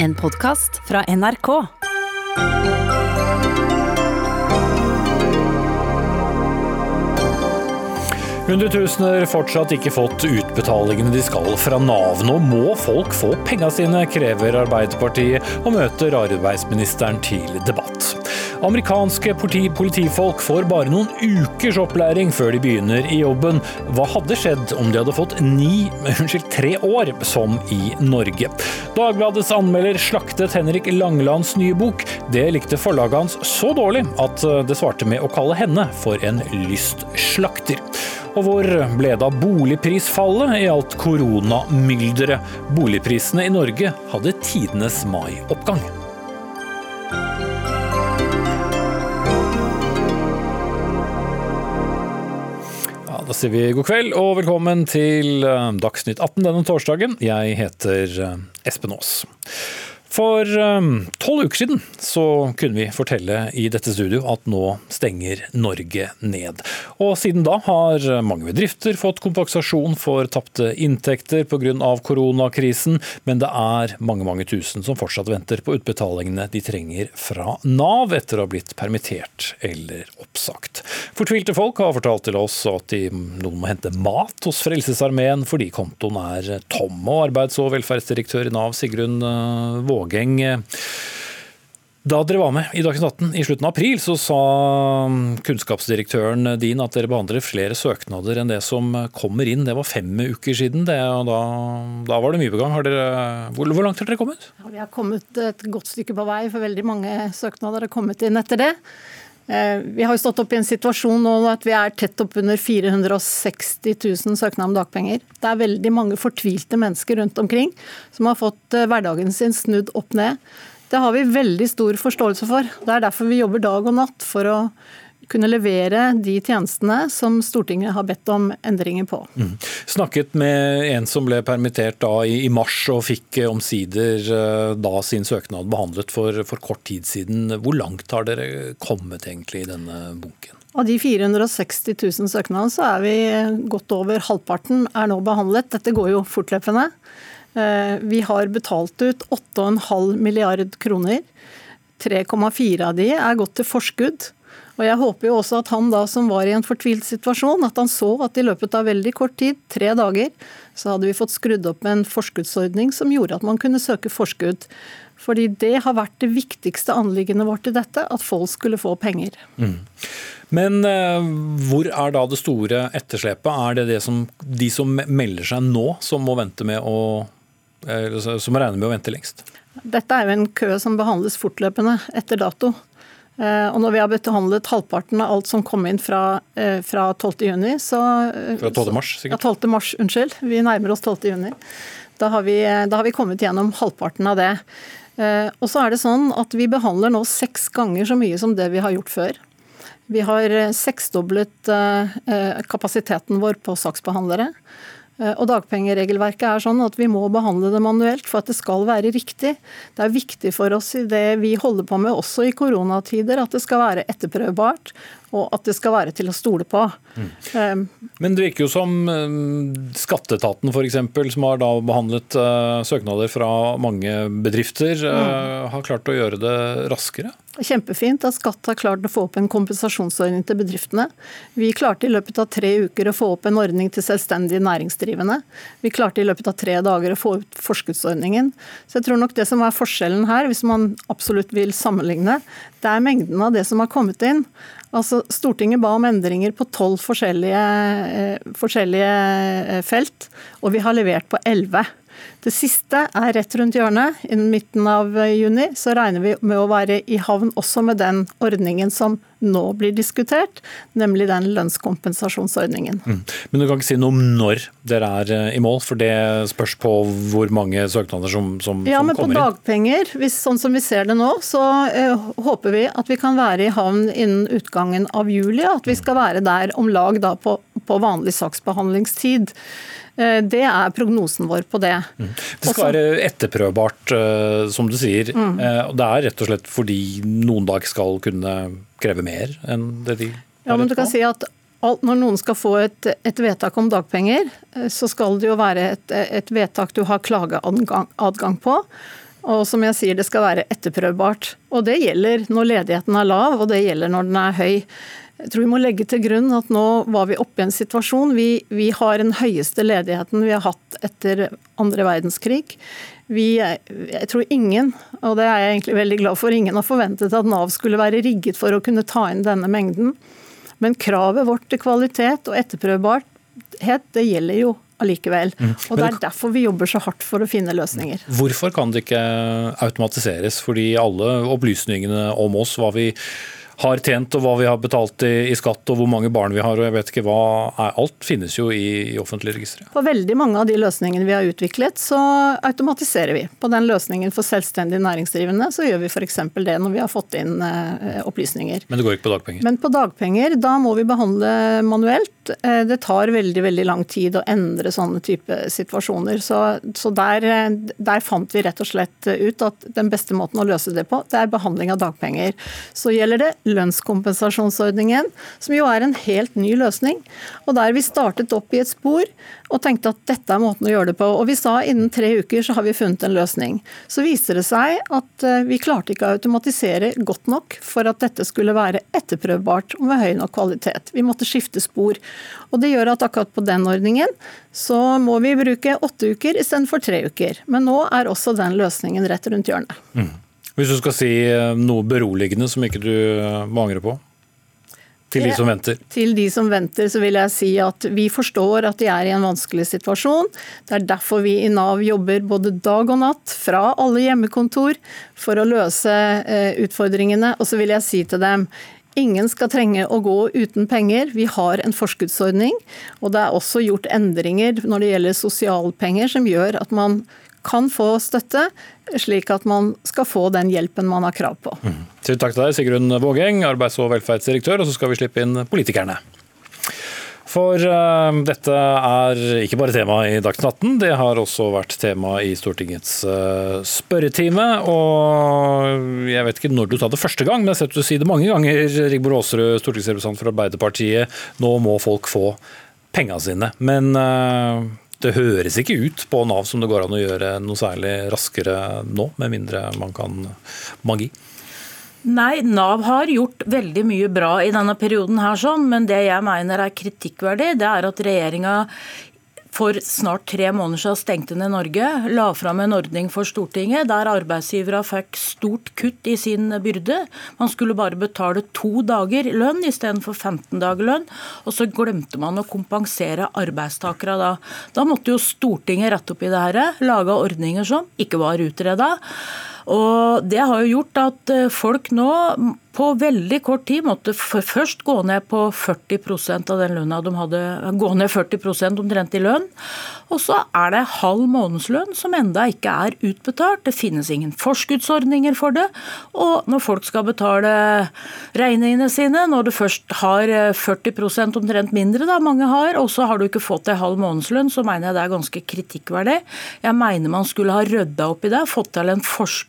En podkast fra NRK. Hundretusener fortsatt ikke fått utbetalingene de skal fra Nav. Nå må folk få penga sine, krever Arbeiderpartiet, og møter arbeidsministeren til debatt. Amerikanske politi politifolk får bare noen ukers opplæring før de begynner i jobben. Hva hadde skjedd om de hadde fått ni, unnskyld, tre år, som i Norge? Dagbladets anmelder slaktet Henrik Langlands nye bok. Det likte forlaget hans så dårlig at det svarte med å kalle henne for en lystslakter. Og hvor ble det av boligprisfallet i alt koronamylderet? Boligprisene i Norge hadde tidenes mai-oppgang. Da sier vi god kveld og velkommen til eh, Dagsnytt 18 denne torsdagen. Jeg heter eh, Espen Aas. For tolv uker siden så kunne vi fortelle i dette studio at nå stenger Norge ned. Og siden da har mange bedrifter fått kompensasjon for tapte inntekter pga. koronakrisen, men det er mange mange tusen som fortsatt venter på utbetalingene de trenger fra Nav etter å ha blitt permittert eller oppsagt. Fortvilte folk har fortalt til oss at de, noen må hente mat hos Frelsesarmeen fordi kontoen er tom. Og arbeids- og velferdsdirektør i Nav Sigrun Våge Vågeng. Da dere var med i Dagsnytt 18 i slutten av april, så sa kunnskapsdirektøren din at dere behandler flere søknader enn det som kommer inn. Det var fem uker siden. Det, da, da, var det mye på gang. Dere, hvor, hvor, langt har dere kommet? Ja, vi har kommet et godt stykke på vei, for veldig mange søknader har kommet inn etter det. Vi har jo stått opp i en situasjon nå at vi er tett oppunder 460 000 søknader om dagpenger. Det er veldig mange fortvilte mennesker rundt omkring som har fått hverdagen sin snudd opp ned. Det har vi veldig stor forståelse for. Det er derfor vi jobber dag og natt for å kunne levere de tjenestene som Stortinget har bedt om endringer på. Mm. Snakket med en som ble permittert da i, mars og fikk omsider da sin søknad behandlet for, for kort tid siden. Hvor langt har dere kommet egentlig i denne bunken? Av de 460 000 søknadene så er vi godt over halvparten er nå behandlet. Dette går jo fortløpende. Vi har betalt ut 8,5 milliard kroner. 3,4 av de er gått til forskudd. Og jeg håper jo også at han da som var i en fortvilt situasjon, at han så at i løpet av veldig kort tid, tre dager, så hadde vi fått skrudd opp en forskuddsordning som gjorde at man kunne søke forskudd. Fordi det har vært det viktigste anliggendet vårt i dette, at folk skulle få penger. Mm. Men eh, hvor er da det store etterslepet? Er det, det som, de som melder seg nå, som må vente med å som må regne med å vente lengst? Dette er jo en kø som behandles fortløpende etter dato. Og når vi har behandlet halvparten av alt som kom inn fra, fra 12. juni, så Fra 12. mars, sikkert? Ja, 12. mars, unnskyld. Vi nærmer oss 12. juni. Da har, vi, da har vi kommet gjennom halvparten av det. Og så er det sånn at vi behandler nå seks ganger så mye som det vi har gjort før. Vi har seksdoblet kapasiteten vår på saksbehandlere. Og Dagpengeregelverket er sånn at vi må behandle det manuelt for at det skal være riktig. Det er viktig for oss i det vi holder på med, også i koronatider, at det skal være etterprøvbart og at det skal være til å stole på. Mm. Men det virker jo som skatteetaten f.eks., som har da behandlet søknader fra mange bedrifter, mm. har klart å gjøre det raskere? Kjempefint at Skatt har klart å få opp en kompensasjonsordning til bedriftene. Vi klarte i løpet av tre uker å få opp en ordning til selvstendige næringsdrivende. Vi klarte i løpet av tre dager å få ut forskuddsordningen. Så jeg tror nok det som er forskjellen her, hvis man absolutt vil sammenligne, det er mengden av det som har kommet inn. Altså, Stortinget ba om endringer på tolv forskjellige, forskjellige felt, og vi har levert på elleve. Det siste er rett rundt hjørnet. Innen midten av juni så regner vi med å være i havn også med den ordningen som nå blir diskutert, nemlig den lønnskompensasjonsordningen. Mm. Men du kan ikke si noe om når dere er i mål, for det spørs på hvor mange søknader som, som, ja, som kommer inn? Ja, men på dagpenger, hvis, sånn som vi ser det nå, så eh, håper vi at vi kan være i havn innen utgangen av juli, at vi skal være der om lag da på, på vanlig saksbehandlingstid. Det er prognosen vår på det. Mm. Det skal være etterprøvbart, som du sier. Mm. Det er rett og slett fordi noen dag skal kunne kreve mer enn det de Ja, men du kan si at når noen skal få et, et, vedtak om dagpenger, så skal det jo være et, et vedtak du har klageadgang på. Og som jeg sier, det skal være etterprøvbart. Og det gjelder når ledigheten er lav, og det gjelder når den er høy. Jeg tror vi må legge til grunn at nå var vi oppe i en situasjon. Vi, vi har den høyeste ledigheten vi har hatt etter andre verdenskrig. Vi, jeg tror ingen, og det er jeg egentlig veldig glad for, ingen har forventet at Nav skulle være rigget for å kunne ta inn denne mengden. Men kravet vårt til kvalitet og etterprøvbarhet, det gjelder jo allikevel. Mm. Og Det er derfor vi jobber så hardt for å finne løsninger. Hvorfor kan det ikke automatiseres? Fordi alle opplysningene om oss, hva vi har tjent og hva vi har betalt i, i, skatt og hvor mange barn vi har og jeg vet ikke hva. Alt finnes jo i, i offentlige registre. På veldig mange av de løsningene vi har utviklet, så automatiserer vi. På den løsningen for selvstendig næringsdrivende så gjør vi f.eks. det når vi har fått inn eh, opplysninger. Men det går ikke på dagpenger? Men på dagpenger, da må vi behandle manuelt. Eh, det tar veldig veldig lang tid å endre sånne type situasjoner. Så, så der, eh, der fant vi rett og slett ut at den beste måten å løse det på, det er behandling av dagpenger. Så gjelder det lønnskompensasjonsordningen, som jo er en helt ny løsning. Og der vi startet opp i et spor og tenkte at dette er måten å gjøre det på. Og vi sa innen tre uker så har vi funnet en løsning. Så viser det seg at eh, vi klarte ikke å automatisere godt nok for at dette skulle være etterprøvbart og med høy nok kvalitet. Vi måtte skifte spor. Og det gjør at akkurat på den ordningen så må vi bruke åtte uker istedenfor tre uker. Men nå er også den løsningen rett rundt hjørnet. Mm. Hvis du skal si eh, noe beroligende som ikke du eh, må angre på? Til de som venter? Til de som venter så vil jeg si at vi forstår at de er i en vanskelig situasjon. Det er derfor vi i Nav jobber både dag og natt fra alle hjemmekontor for å løse eh, utfordringene. Og så vil jeg si til dem Ingen skal trenge å gå uten penger. Vi har en forskuddsordning. Og det er også gjort endringer når det gjelder sosialpenger som gjør at man kan få støtte, slik at man skal få den hjelpen man har krav på. Mm. Takk til deg, Sigrun Vågeng, arbeids- og velferdsdirektør, og så skal vi slippe inn politikerne. For uh, dette er ikke bare tema i Dagsnytt 18, det har også vært tema i Stortingets uh, spørretime. Og jeg vet ikke når du sa det første gang, men jeg har sett du si det mange ganger, Rigmor Aasrud, stortingsrepresentant for Arbeiderpartiet. Nå må folk få penga sine. Men uh, det høres ikke ut på Nav som det går an å gjøre noe særlig raskere nå, med mindre man kan magi? Nei, Nav har gjort veldig mye bra i denne perioden, her sånn, men det jeg mener er kritikkverdig, det er at regjeringa for snart tre måneder siden stengte ned Norge, la fram en ordning for Stortinget der arbeidsgivere fikk stort kutt i sin byrde. Man skulle bare betale to dager lønn istedenfor 15 dager lønn. Og så glemte man å kompensere arbeidstakere da. Da måtte jo Stortinget rette opp i det her, lage ordninger som ikke var utreda. Og Det har jo gjort at eh, folk nå på veldig kort tid måtte først gå ned på 40% av den lønna de hadde, gå ned 40% omtrent i lønn. Og så er det halv månedslønn som enda ikke er utbetalt. Det finnes ingen forskuddsordninger for det. Og når folk skal betale regningene sine, når du først har 40% omtrent mindre, da mange har, og så har du ikke fått ei halv månedslønn, så mener jeg det er ganske kritikkverdig. Jeg mener man skulle ha rydda opp i det, fått til en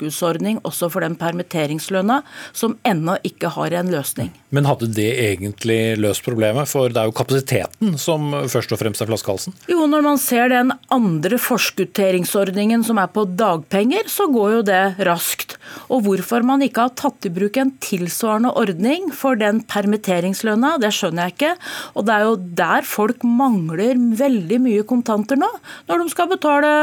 forskuddsordning også for den permitteringslønna, som ennå ikke har en løsning. Men hadde det egentlig løst problemet? For det er jo kapasiteten som først og fremst er flaskehalsen? Jo, når man ser den andre forskutteringsordningen som er på dagpenger, så går jo det raskt. Og hvorfor man ikke har tatt i bruk en tilsvarende ordning for den permitteringslønna, det skjønner jeg ikke. Og det er jo der folk mangler veldig mye kontanter nå. Når de skal betale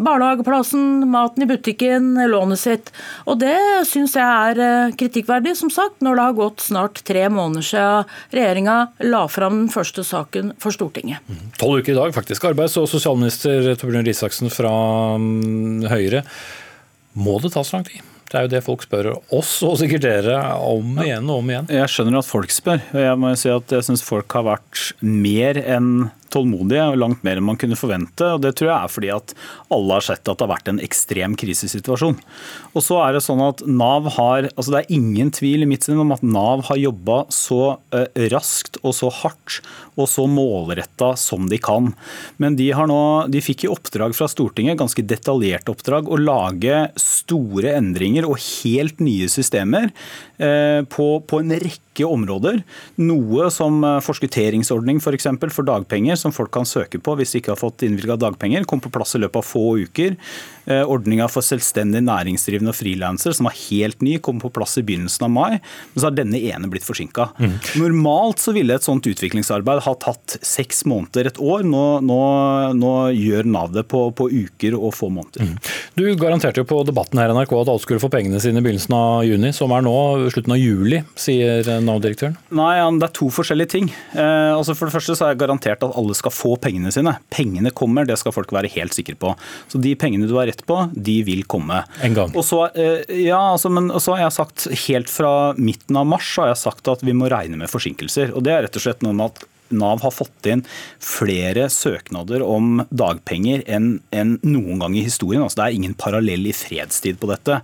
barnehageplassen, maten i butikken, lånet sitt. Og det syns jeg er eh, kritikkverdig. Som sagt, når det har gått snart tre måneder siden regjeringa la fram den første saken for Stortinget. Tolv uker i dag, faktisk. Arbeids- og sosialminister Torbjørn Risaksen fra mm, Høyre. Må det ta så lang tid? Det er jo det folk spør oss, og sikkert dere, om igjen og om igjen. Jeg skjønner at folk spør. og Jeg må si at jeg syns folk har vært mer enn tålmodige og langt mer enn man kunne forvente. og Det tror jeg er fordi at alle har sett at det har vært en ekstrem krisesituasjon. Og så er Det sånn at NAV har, altså det er ingen tvil i mitt sinn om at Nav har jobba så eh, raskt og så hardt og så målretta som de kan. Men de, har nå, de fikk i oppdrag fra Stortinget, ganske detaljert oppdrag, å lage store endringer og helt nye systemer eh, på, på en rekke områder. Noe som forskutteringsordning f.eks. For, for dagpenger som folk kan søke på hvis de ikke har fått innvilga dagpenger. Kom på plass i løpet av få uker. Eh, ordninga for selvstendig næringsdrivende og frilansere, som var helt ny, kom på plass i begynnelsen av mai. Men så har denne ene blitt forsinka. Mm. Normalt så ville et sånt utviklingsarbeid ha tatt seks måneder, et år. Nå, nå, nå gjør Nav det på, på, uker og få måneder. Mm. Du garanterte jo på debatten her i NRK at alle skulle få pengene sine i begynnelsen av juni, som er nå slutten av juli, sier Nav-direktøren? Nei, det er to forskjellige ting. Eh, altså For det første så er jeg garantert at alle skal få pengene sine. Pengene kommer, det skal folk være helt sikre på. Så de pengene du har rett på, de vil komme. En gang. Og så, eh, ja, altså, men så har jeg sagt helt fra midten av mars har jeg sagt at vi må regne med forsinkelser. Og det er rett og slett noe med at Nav har fått inn flere søknader om dagpenger enn, enn noen gang i historien. Altså, det er ingen parallell i fredstid på dette.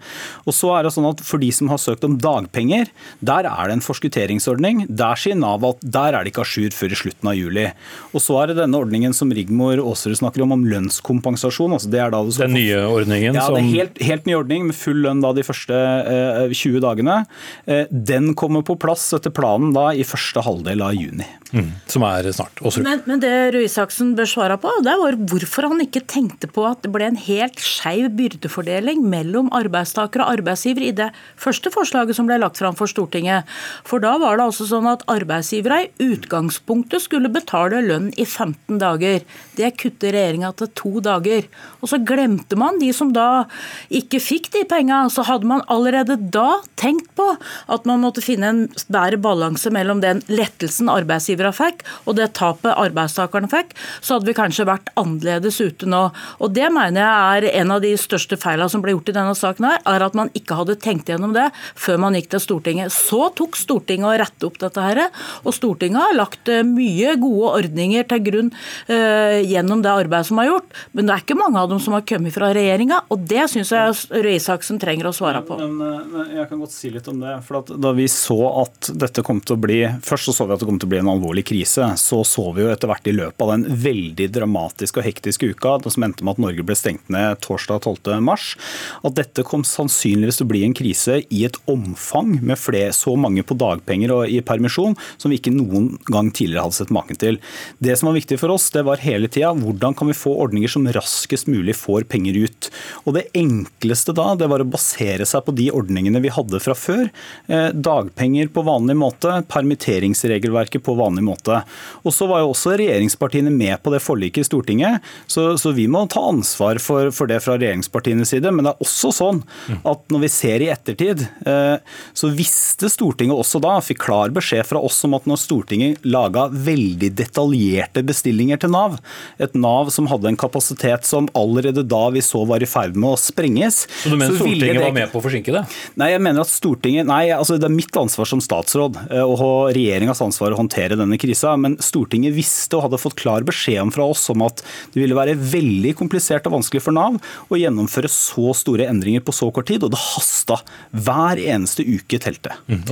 Og så er det sånn at For de som har søkt om dagpenger, der er det en forskutteringsordning. Der sier Nav at der er det ikke a jour før i slutten av juli. Og så er det denne ordningen som Rigmor Aasrud snakker om, om lønnskompensasjon. Altså, det er da Den nye ordningen? Ja, det er helt, helt ny ordning med full lønn da de første eh, 20 dagene. Eh, den kommer på plass etter planen da i første halvdel av juni. Mm som er snart. Men, men, det Røe Isaksen bør svare på, det var hvorfor han ikke tenkte på at det ble en helt skeiv byrdefordeling mellom arbeidstaker og arbeidsgiver i det første forslaget som ble lagt fram for Stortinget. For da var det altså sånn at arbeidsgivere i utgangspunktet skulle betale lønn i 15 dager. Det kutter regjeringa til to dager. Og så glemte man de som da ikke fikk de penga. Så hadde man allerede da tenkt på at man måtte finne en bedre balanse mellom den lettelsen arbeidsgivere fikk, og det tapet arbeidstakerne fikk, så hadde vi kanskje vært annerledes ute nå. Og Det mener jeg er en av de største feilene som ble gjort i denne saken, her, er at man ikke hadde tenkt gjennom det før man gikk til Stortinget. Så tok Stortinget å rette opp dette her, og Stortinget har lagt eh, mye gode ordninger til grunn uh, gjennom det arbeidet som er gjort, men det er ikke mange av dem som har kommet fra regjeringa, og det syns jeg Røe Isaksen trenger å svare på. Men, men, jeg kan godt si litt om det. for Da vi så at dette kom til å bli Først så, så vi at det kom til å bli en alvorlig krise krise, så så vi jo etter hvert i løpet av den veldig dramatiske og hektiske uka, som endte med at Norge ble stengt ned torsdag 12.3, at dette kom sannsynligvis til å bli en krise i et omfang med flere, så mange på dagpenger og i permisjon som vi ikke noen gang tidligere hadde sett maken til. Det som var viktig for oss, det var hele tida hvordan kan vi få ordninger som raskest mulig får penger ut. Og Det enkleste da, det var å basere seg på de ordningene vi hadde fra før. Eh, dagpenger på vanlig måte, permitteringsregelverket på vanlig måte. Og så var jo også regjeringspartiene med på det forliket i Stortinget, så, så vi må ta ansvar for, for, det fra regjeringspartienes side. Men det er også sånn at når vi ser i ettertid, eh, så visste Stortinget også da, fikk klar beskjed fra oss om at når Stortinget laga veldig detaljerte bestillinger til Nav, et Nav som hadde en kapasitet som allerede da vi så var i ferd med å sprenges Så du mener så Stortinget det... var med på å forsinke det? Nei, jeg mener at Stortinget, nei, altså det er mitt ansvar som statsråd eh, og regjeringas ansvar å håndtere denne krisa men Stortinget visste og hadde fått klar beskjed om fra oss om at det ville være veldig komplisert og vanskelig for Nav å gjennomføre så store endringer på så kort tid, og det hasta. Hver eneste uke telte. Mm,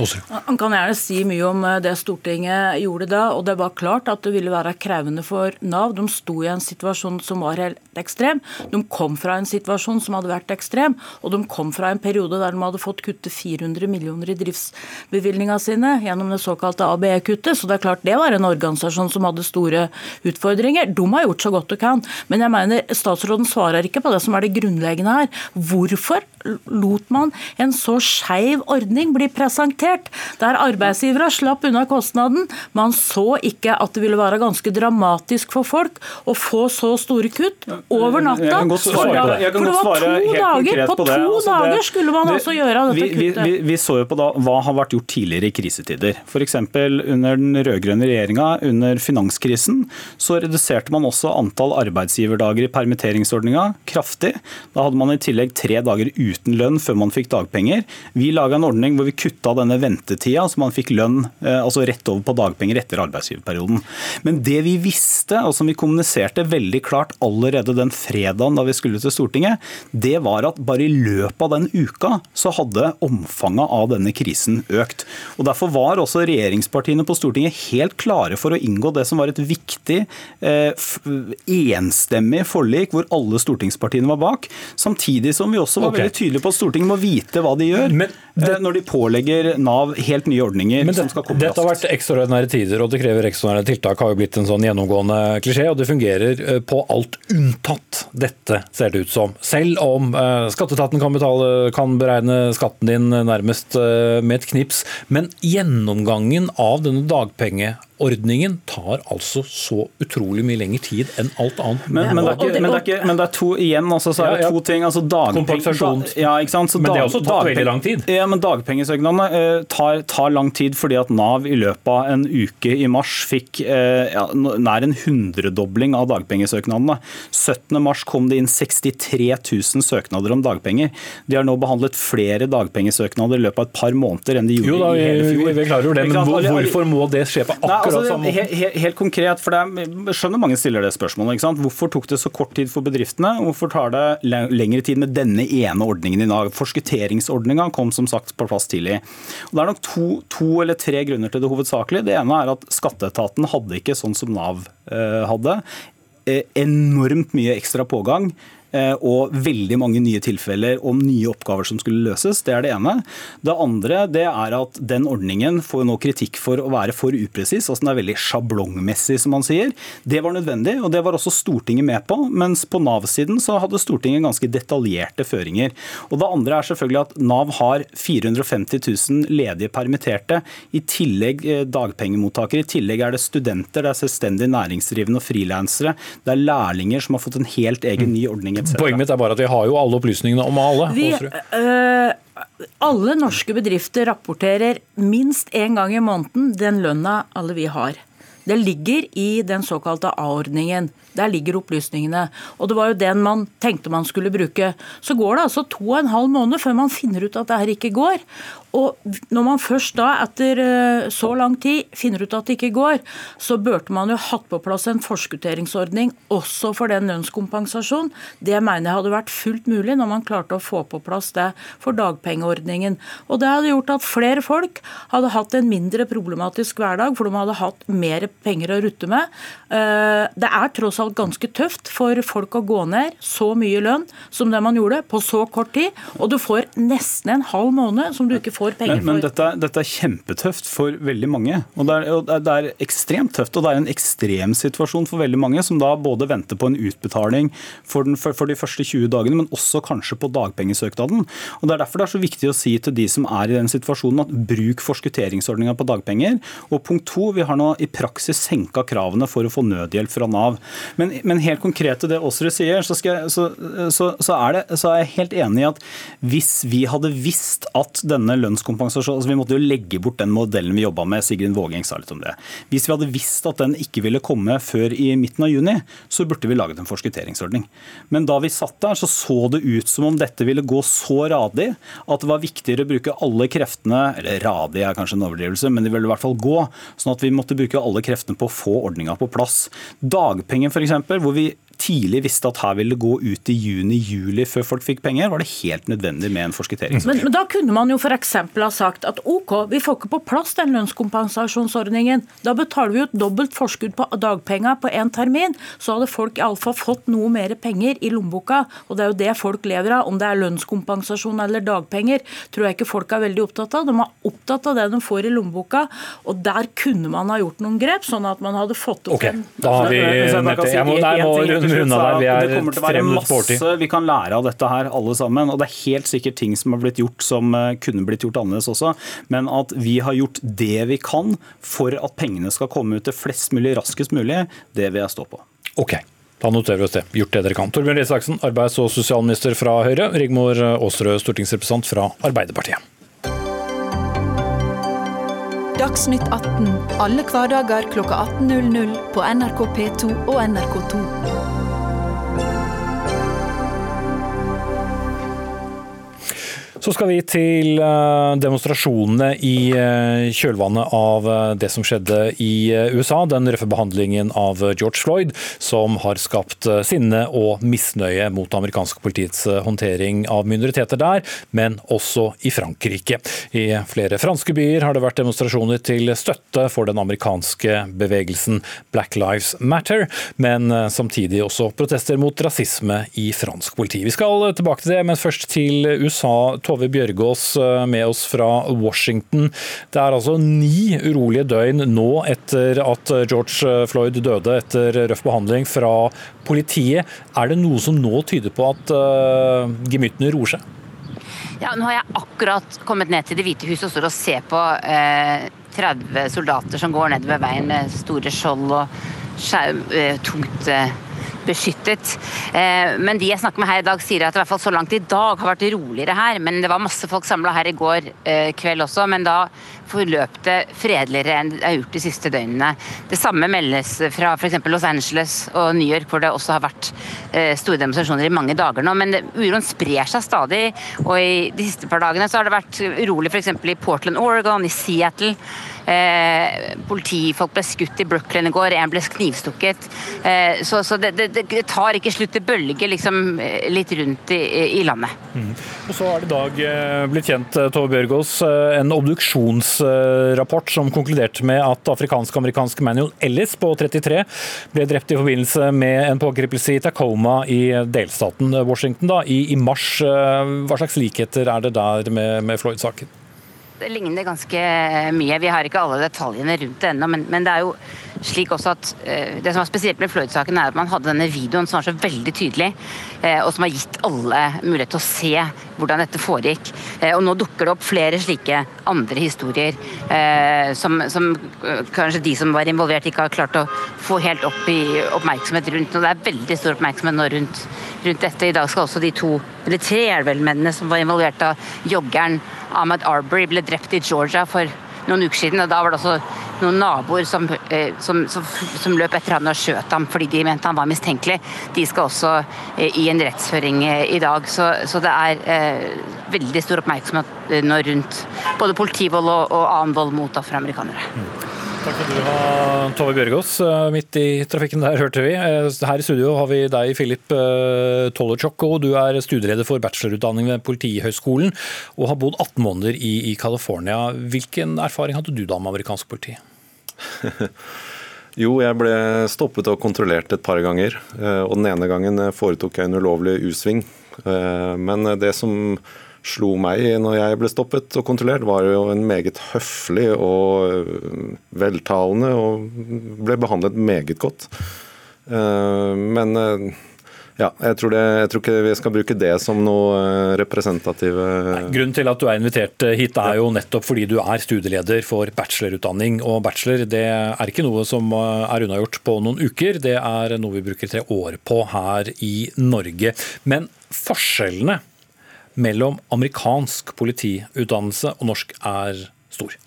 Han kan gjerne si mye om eh, det Stortinget gjorde da, og det var klart at det ville være krevende for Nav. De sto i en situasjon som var helt ekstrem. De kom fra en situasjon som hadde vært ekstrem, og de kom fra en periode der de hadde fått kutte 400 millioner i driftsbevilgninga sine gjennom det såkalte ABE-kuttet. Så det er klart det var en organisasjon som hadde store utfordringer. De har gjort så godt de kan. Men jeg mener statsråden svarer ikke på det som er det grunnleggende her. Hvorfor lot man en så skeiv ordning bli presentert, der arbeidsgivere slapp unna kostnaden? Man så ikke at det ville være ganske dramatisk for folk å få så store kutt over natta. For, da, for det var to dager. På to altså, dager skulle man altså gjøre dette kuttet. Vi, vi, vi, så jo på da, hva har vært gjort tidligere i krisetider. F.eks. under den rød-grønne regjeringa under finanskrisen så reduserte man også antall arbeidsgiverdager i permitteringsordninga kraftig. Da hadde man i tillegg tre dager uten lønn før man fikk dagpenger. Vi laga en ordning hvor vi kutta denne ventetida, så man fikk lønn eh, altså rett over på dagpenger etter arbeidsgiverperioden. Men det vi visste, og som vi kommuniserte veldig klart allerede den fredagen da vi skulle til Stortinget, det var at bare i løpet av den uka så hadde omfanget av denne krisen økt. Og Derfor var også regjeringspartiene på Stortinget helt klare for å inngå det som var et viktig, eh, enstemmig forlik hvor alle stortingspartiene var bak. Samtidig som vi også var okay. veldig tydelig på at Stortinget må vite hva de gjør Men det, når de pålegger Nav helt nye ordninger det, som skal komme dette har vært ekstraordinære tider, og det krever ekstraordinære tiltak. har jo blitt en sånn gjennomgående klisjé, og det fungerer eh, på alt unntatt dette, ser det ut som. Selv om uh, skatteetaten kan, kan beregne skatten din nærmest uh, med et knips. Men gjennomgangen av denne dagpenge ordningen tar altså så utrolig mye lengre tid enn alt annet. Men, men, det, er ikke, men, det, er ikke, men det er to igjen, altså, så er det Ja, ja. to ting. Altså Kompensasjon. Ja, ikke sant? Så Men det har også tatt dagpeng- veldig lang tid. Ja, men Dagpengesøknadene eh, tar, tar lang tid fordi at Nav i løpet av en uke i mars fikk eh, ja, nær en hundredobling av dagpengesøknadene. 17. mars kom det inn 63 000 søknader om dagpenger. De har nå behandlet flere dagpengesøknader i løpet av et par måneder enn de gjorde Jo da, i hele fjor. vi vi klarer jo det, men hvorfor må det skje på Nei, akkurat altså, samme helt, he, he, helt konkret, for jeg skjønner mange stiller det spørsmålet. Ikke sant? Hvorfor tok det så kort tid for bedriftene? Hvorfor tar det lengre tid med denne ene ordningen i Nav? Forskutteringsordninga kom som sagt på plass tidlig. Og det er nok to, to eller tre grunner til det hovedsakelig. Det ene er at skatteetaten hadde ikke sånn som Nav eh, hadde. Eh, enormt mye ekstra pågang og veldig mange nye tilfeller om nye oppgaver som skulle løses. Det er det ene. Det andre det er at den ordningen får nå kritikk for å være for upresis. altså Den er veldig sjablongmessig, som man sier. Det var nødvendig, og det var også Stortinget med på. Mens på Nav-siden så hadde Stortinget ganske detaljerte føringer. Og Det andre er selvfølgelig at Nav har 450 000 ledige permitterte, i tillegg eh, dagpengemottakere. I tillegg er det studenter, det er selvstendig næringsdrivende og frilansere. Det er lærlinger som har fått en helt egen ny ordning. Poenget mitt er bare at vi har jo alle opplysningene om alle. Vi, øh, alle norske bedrifter rapporterer minst én gang i måneden den lønna alle vi har. Det ligger i den såkalte A-ordningen. Der ligger opplysningene. Og det var jo den man tenkte man skulle bruke. Så går det altså to og en halv måned før man finner ut at det her ikke går. Og når man først da, etter øh, så lang tid, finner ut at det ikke går, så burde man jo hatt på plass en forskutteringsordning også for den lønnskompensasjonen. Det mener jeg hadde vært fullt mulig når man klarte å få på plass det for dagpengeordningen. Og det hadde gjort at flere folk hadde hatt en mindre problematisk hverdag, for de hadde hatt mer penger å rutte med. Eh, Det er tross alt ganske tøft for folk å gå ned så mye lønn som det man gjorde på så kort tid, og du får nesten en halv måned som du ikke får penger Men, men dette, dette er kjempetøft for veldig mange. Og det, er, og det er ekstremt tøft, og det er en ekstrem situasjon for veldig mange, som da både venter på en utbetaling for, den, for, for de første 20 dagene, men også kanskje på dagpengesøknaden. Og Det er derfor det er så viktig å si til de som er i den situasjonen at bruk forskutteringsordninga på dagpenger. Og punkt to, vi har nå i praksis senka kravene for å få nødhjelp fra Nav. Men, men helt konkret til det Aasrud sier, så, jeg, så, så, er det, så er jeg helt enig i at hvis vi hadde visst at denne lønnskompensasjonen altså Vi måtte jo legge bort den modellen vi jobba med, Sigrid Vågeng sa litt om det. Hvis vi hadde visst at den ikke ville komme før i midten av juni, så burde vi laget en forskutteringsordning. Men da vi satt der, så så det ut som om dette ville gå så radig at det var viktigere å bruke alle kreftene Eller radig er kanskje en overdrivelse, men det ville i hvert fall gå. Sånn at vi måtte bruke alle kreftene på å få ordninga på plass. Dagpenger f.eks., hvor vi tidlig visste at her ville det gå ut i juni-juli før folk fikk penger, var det helt nødvendig med en forskuttering. Men, men da kunne man jo f.eks. ha sagt at OK, vi får ikke på plass den lønnskompensasjonsordningen. Da betaler vi jo et dobbelt forskudd på dagpenger på én termin. Så hadde folk iallfall fått noe mer penger i lommeboka. Og det er jo det folk lever av. Om det er lønnskompensasjon eller dagpenger, tror jeg ikke folk er veldig opptatt av. De er opptatt av det de får i lommeboka. Og der kunne man ha gjort noen grep, sånn at man hadde fått opp Ok, en da har vi jeg må, en- en må runde slutt, unna så der. Vi det er kommer til å være masse vi kan lære av dette her, alle sammen. Og det er helt sikkert ting som har blitt gjort som eh, kunne blitt gjort annerledes også. Men at vi har gjort det vi kan for at pengene skal komme ut til flest mulig raskest mulig, det vil jeg stå på. Ok, da noterer vi oss det. Gjort det dere kan. Torbjørn Røe Isaksen, arbeids- og sosialminister fra Høyre. Rigmor Aasrød, stortingsrepresentant fra Arbeiderpartiet. Dagsnytt 18 alle hverdager kl 18.00 på NRK P2 og NRK2. Så skal vi til eh, demonstrasjonene i eh, kjølvannet av eh, det som skjedde i USA. Den røffe behandlingen av George Floyd, som har skapt sinne og misnøye mot amerikanske politiets håndtering av minoriteter der, men også i Frankrike. I flere franske byer har det vært demonstrasjoner til støtte for den amerikanske bevegelsen Black Lives Matter, men samtidig også protester mot rasisme i fransk politi. Vi skal tilbake til det, men først til USA. Tove Bjørgaas eh, med oss fra Washington. Det er altså ni urolige døgn nå etter at George Floyd døde etter røff behandling fra politiet. Er det noe som nå tyder på at uh, gemyttene roer seg? Ja, nå har jeg akkurat kommet ned til Det hvite huset og står og ser på uh, 30 soldater som går nedover veien med store skjold og skjerm, uh, tungt eh, beskyttet. Eh, men de jeg snakker med her i dag, sier at i hvert fall så langt i dag har vært roligere her. Men det var masse folk samla her i går eh, kveld også, men da forløp det fredeligere enn det har gjort de siste døgnene. Det samme meldes fra f.eks. Los Angeles og New York, hvor det også har vært eh, store demonstrasjoner i mange dager nå. Men uroen sprer seg stadig, og i de siste par dagene så har det vært urolig f.eks. i Portland, Oregon, i Seattle. Eh, politifolk ble skutt i Brooklyn i går, en ble knivstukket. Eh, så, så det, det, det, tar ikke slutt. Det bølger liksom eh, litt rundt i, i landet. Mm. Og så er det i dag blitt kjent Tove Bjørgaas, en obduksjonsrapport som konkluderte med at afrikansk-amerikanske Manuel Ellis på 33 ble drept i forbindelse med en pågripelse i Tacoma i delstaten Washington da, i, i mars. Hva slags likheter er det der med, med Floyd-saken? Det ligner ganske mye. Vi har ikke alle detaljene rundt det ennå, men, men, det er jo slik også at uh, Det som var spesielt med Floyd-saken, er at man hadde denne videoen som var så veldig tydelig, og som har gitt alle mulighet til å se hvordan dette foregikk. Uh, og nå dukker det opp flere slike andre historier som, som kanskje de som var involvert, ikke har klart å få helt opp i oppmerksomhet rundt. Og det er veldig stor oppmerksomhet nå rundt, rundt dette. I dag skal også de to, eller tre er vel mennene som var involvert av joggeren Ahmed Arbery ble drept i Georgia for noen uker siden. og Da var det også noen naboer som, eh, som, som, som løp etter ham og skjøt ham fordi de mente han var mistenkelig. De skal også eh, i en rettsføring eh, i dag. Så, så det er veldig stor oppmerksomhet nå rundt både politivold og, og annen vold mot afroamerikanere. Takk skal du ha, Tove Bjørgaas. Eh, midt i trafikken der, hørte vi. Eh, her i studio har vi deg, Filip eh, Tollerchok. Du er studieleder for bachelorutdanning ved Politihøgskolen og har bodd 18 måneder i, i California. Hvilken erfaring hadde du da med amerikansk politi? Jo, jeg ble stoppet og kontrollert et par ganger. Og den ene gangen foretok jeg en ulovlig U-sving. Men det som slo meg når jeg ble stoppet og kontrollert, var jo en meget høflig og øh, veltalende, og ble behandlet meget godt. Øh, men øh, ja, jeg tror, det, jeg tror, ikke vi skal bruke det som noe representative Grunnen til at du er invitert hit er jo nettopp fordi du er studieleder for bachelorutdanning. Og bachelor det er ikke noe som er unnagjort på noen uker, det er noe vi bruker tre år på her i Norge. Men forskjellene mellom amerikansk politiutdannelse og norsk er stor?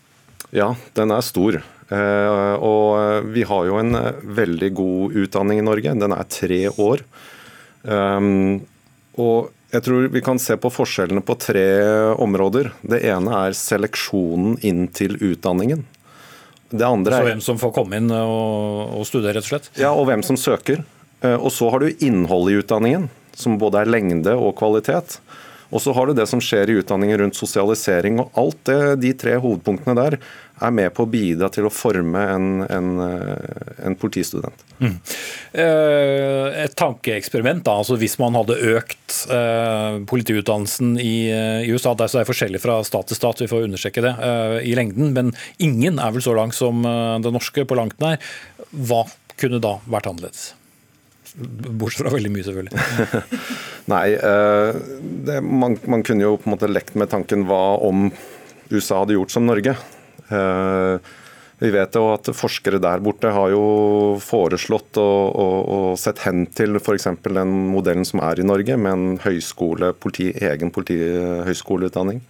Ja, den er stor. Eh, og vi har jo en eh, veldig god utdanning i Norge. Den er tre år. Um, og jeg tror vi kan se på forskjellene på tre områder. Det ene er seleksjonen inn til utdanningen. Det andre er... Så hvem som får komme inn og, studere, rett og slett? Ja, og hvem som søker. Eh, og så har du innholdet i utdanningen, som både er lengde og kvalitet. Og så har du det som skjer i utdanningen rundt sosialisering. og Alt det, de tre hovedpunktene der er med på å bidra til å forme en, en, eh, en politistudent. Mm. Eh, et tankeeksperiment. da, altså Hvis man hadde økt eh, politiutdannelsen i, USA, det er forskjellig fra stat til stat, vi får understreke det i lengden, men ingen er vel så lang som det norske på langt nær. Hva kunne da vært annerledes? Bortsett fra veldig mye, selvfølgelig. Nei, eh, det, man, man, kunne jo på en måte lekt med tanken hva om USA hadde gjort som Norge. Eh, vi vet jo at forskere der borte har jo foreslått og, og, og sett hen til f.eks. den modellen som er i Norge, med en høyskole, politi, egen politihøyskoleutdanning.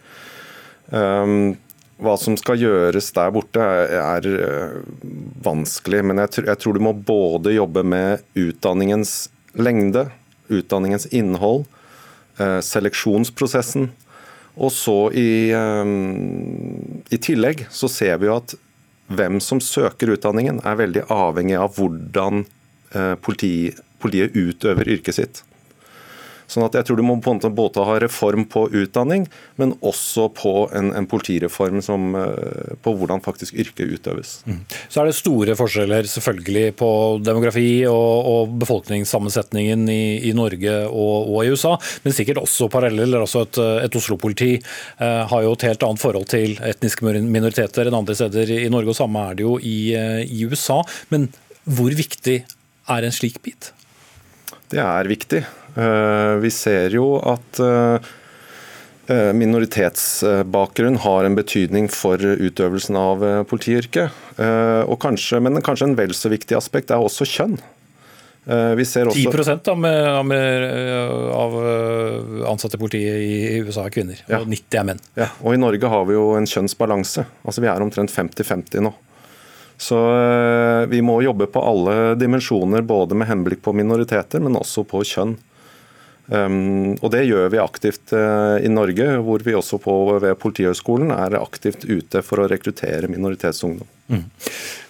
Um, hva som skal gjøres der borte, er, er vanskelig. Men jeg, tror du må både jobbe med utdanningens lengde, utdanningens innhold, eh, seleksjonsprosessen. Og så i, i tillegg så ser vi jo at hvem som søker utdanningen er veldig avhengig av hvordan politi, politiet utøver yrket sitt. Sånn at jeg tror du må på en måte både ha reform på utdanning, men også på en, en politireform som, eh, på hvordan faktisk yrket utøves. Mm. Så er det store forskjeller selvfølgelig på demografi og, og befolkningssammensetningen i, i Norge og, og, i USA, men sikkert også paralleller. Altså et, et Oslo-politi eh, har jo et helt annet forhold til etniske minoriteter enn andre steder i Norge, og samme er det jo i, eh, i USA. Men hvor viktig er en slik bit? Det er viktig. Eh, vi ser jo at eh, eh, minoritetsbakgrunn har en betydning for utøvelsen av politiyrket. Kanskje, men kanskje en vel så viktig aspekt er også kjønn. Vi ser også 10 av, av ansatte i politiet i USA er kvinner, ja. og 90 er menn. Ja, og I Norge har vi jo en kjønnsbalanse. Altså Vi er omtrent 50-50 nå. Så vi må jobbe på alle dimensjoner, både med henblikk på minoriteter, men også på kjønn. Um, og Det gjør vi aktivt uh, i Norge, hvor vi også på, ved Politihøgskolen er aktivt ute for å rekruttere minoritetsungdom. Mm.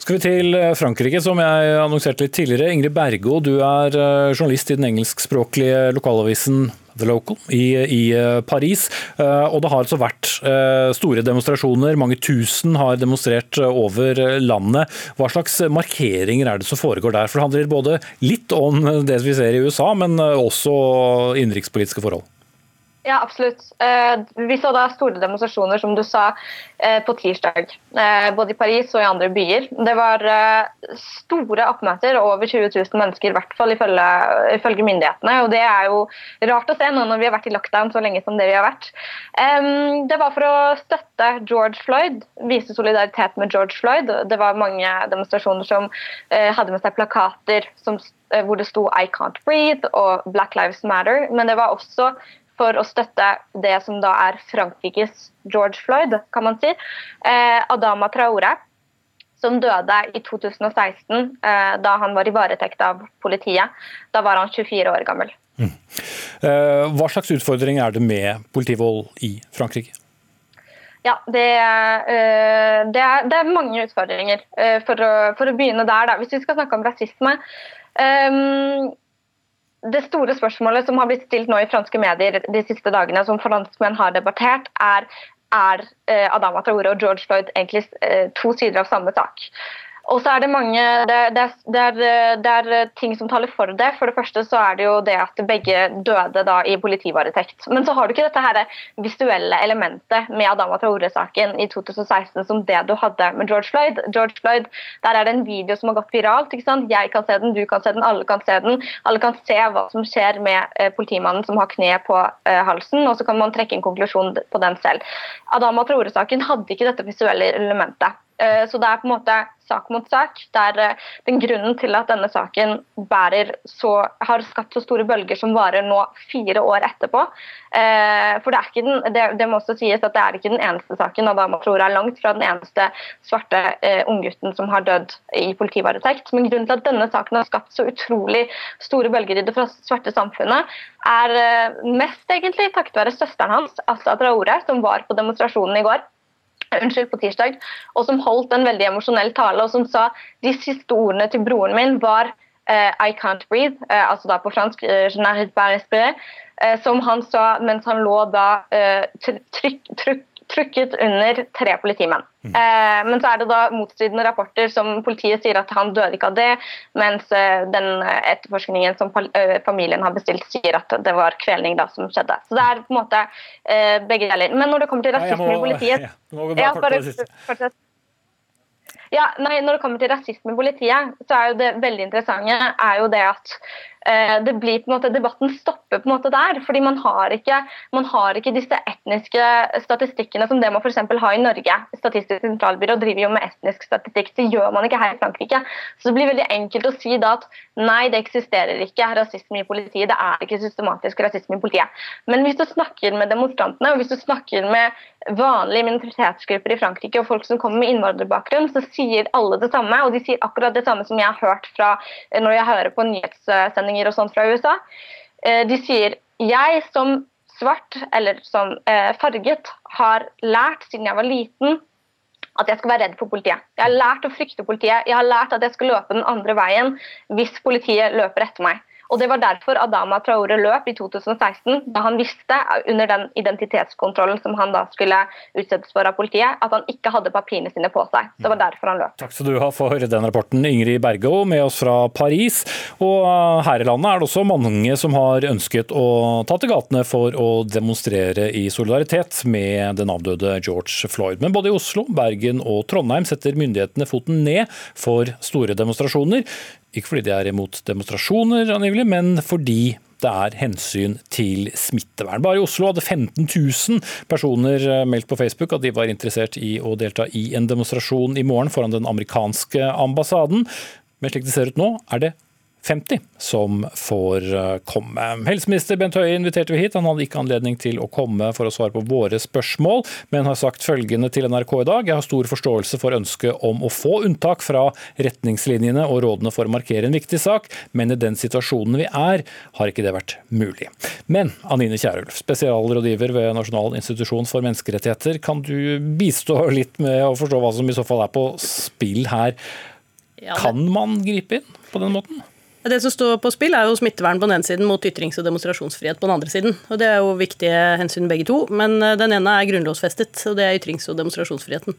Skal vi til eh, Frankrike, som jeg annonserte litt tidligere. Ingrid Bergo, du er uh, journalist i den engelskspråklige lokalavisen The Local i, i eh, Paris. Eh, og det har altså vært eh, store demonstrasjoner. Mange tusen har demonstrert over landet. Hva slags markeringer er det som foregår der? For det handler både litt om det vi ser i USA, men også innenrikspolitiske forhold. Ja, absolutt. Eh, vi så da store demonstrasjoner, som du sa, eh, på tirsdag. Eh, både i Paris og i andre byer. Det var store oppmøter, over 20 000 mennesker, i hvert fall ifølge, ifølge, myndighetene. Og det er jo rart å se nå når vi har vært i lockdown så lenge som det vi har vært. Det var for å støtte George Floyd, vise solidaritet med George Floyd. Det var mange demonstrasjoner som hadde med seg plakater som, hvor det sto 'I can't breathe' og 'Black Lives Matter'. Men det var også for å støtte det som da er Frankrikes George Floyd, kan man si. Eh, Adama Traore, som døde i 2016 eh, da han var i varetekt av politiet. Da var han 24 år gammel. Mm. Eh, hva slags utfordring er det med politivold i Frankrike? Ja, det, eh, det, er, det er, mange utfordringer. Eh, for å, for å, begynne der, da. Hvis vi skal snakke om rasisme. Um, det store spørsmålet som har blitt stilt nå i franske medier de siste dagene, som franskmenn har debattert, er er eh, Adama Traore og George Floyd egentlig eh, to sider av samme sak. Og så er det mange det, det, det, er, det, er, ting som taler for det. For det første så er det jo det at begge døde da i politivaretekt. Men så har du ikke dette her visuelle elementet med Adama Traore-saken i 2016 som det du hadde med George Floyd. George Floyd, Der er det en video som har gått viralt. ikke sant? Jeg kan se den, du kan se den, alle kan se den. Alle kan se hva som skjer med eh, politimannen som har kne på eh, halsen, og så kan man trekke en konklusjon på den selv. Adama Traore-saken hadde ikke dette visuelle elementet. Eh, så det er på en måte sak mot sak. Det er den grunnen til at denne saken så, har skapt så store bølger som varer nå fire år etterpå. Eh, for det, er ikke den, det, det, må også sies at det er ikke den eneste saken. Adama tror er langt fra den eneste svarte unggutten som har dødd i politivaretekt. Men grunnen til at denne saken har skapt så utrolig store bølger i det svarte samfunnet, er mest egentlig takket være søsteren hans, Assa Traore, som var på demonstrasjonen i går unnskyld, på tirsdag, og som holdt en veldig emosjonell tale, og som sa de siste ordene til broren min var uh, I can't breathe, uh, altså da på fransk uh, som han sa mens han lå da trykk, trykk, trykket under tre politimenn. Mm. Eh, men så er det da motstridende rapporter som politiet sier at han døde ikke av det, mens eh, den etterforskningen som familien har bestilt, sier at det var kvelning da som skjedde. Så det er på en måte eh, begge deler. Men når det kommer til rasisme i politiet ja, bare, ja, nei, Når det kommer til rasisme i politiet, så er jo det veldig interessante er jo det at Eh, det blir på en måte, Debatten stopper på en måte der. fordi man har ikke, man har ikke disse etniske statistikkene som det man f.eks. har i Norge. Statistisk sentralbyrå driver jo med etnisk statistikk. Det gjør man ikke her i Frankrike. Så det blir veldig enkelt å si da at nei, det eksisterer ikke rasisme i politiet. Det er ikke systematisk rasisme i politiet. Men hvis du snakker med demonstrantene og hvis du snakker med vanlige minoritetsgrupper i Frankrike og folk som kommer med innvandrerbakgrunn, så sier alle det samme. Og de sier akkurat det samme som jeg har hørt fra når jeg hører på nyhetssendinger og sånt fra USA. Eh, de sier jeg som svart eller som eh, farget, har lært siden jeg var liten at jeg skal være redd for politiet. Jeg har lært å frykte politiet. Jeg har lært at jeg skal løpe den andre veien hvis politiet løper etter meg. Og Det var derfor Adama Traore løp i 2016, da han visste under den identitetskontrollen som han da skulle utsettes for av politiet, at han ikke hadde papirene sine på seg. Det var derfor han løp. Takk skal du ha for den rapporten, Ingrid Bergå, med oss fra Paris. Og uh, her i landet er det også mange som har ønsket å ta til gatene for å demonstrere i solidaritet med den avdøde George Floyd. Men både i Oslo, Bergen og Trondheim setter myndighetene foten ned for store demonstrasjoner. Ikke fordi de er imot demonstrasjoner, angivelig, men fordi det er hensyn til smittevern. Bare i Oslo hadde 15 000 personer eh, meldt på Facebook at de var interessert i å delta i en demonstrasjon i morgen foran den amerikanske ambassaden. Men slik det ser ut nå, er det 50 som får eh, komme. Helseminister Bent Høie inviterte vi hit. Han hadde ikke anledning til å komme for å svare på våre spørsmål, men har sagt følgende til NRK i dag. Jeg har stor forståelse for ønsket om å få unntak fra retningslinjene og rådene for å markere en viktig sak, men i den situasjonen vi er, har ikke det vært mulig. Men Anine Kierulf, spesialrådgiver ved Nasjonal institusjon for menneskerettigheter, kan du bistå litt med å forstå hva som i så fall er på spill her? Kan man gripe inn på den måten? Det som står på spill, er jo smittevern på den ene siden mot ytrings- og demonstrasjonsfrihet på den andre siden. Og Det er jo viktige hensyn begge to, men eh, den ene er grunnlovsfestet, og det er ytrings- og demonstrasjonsfriheten.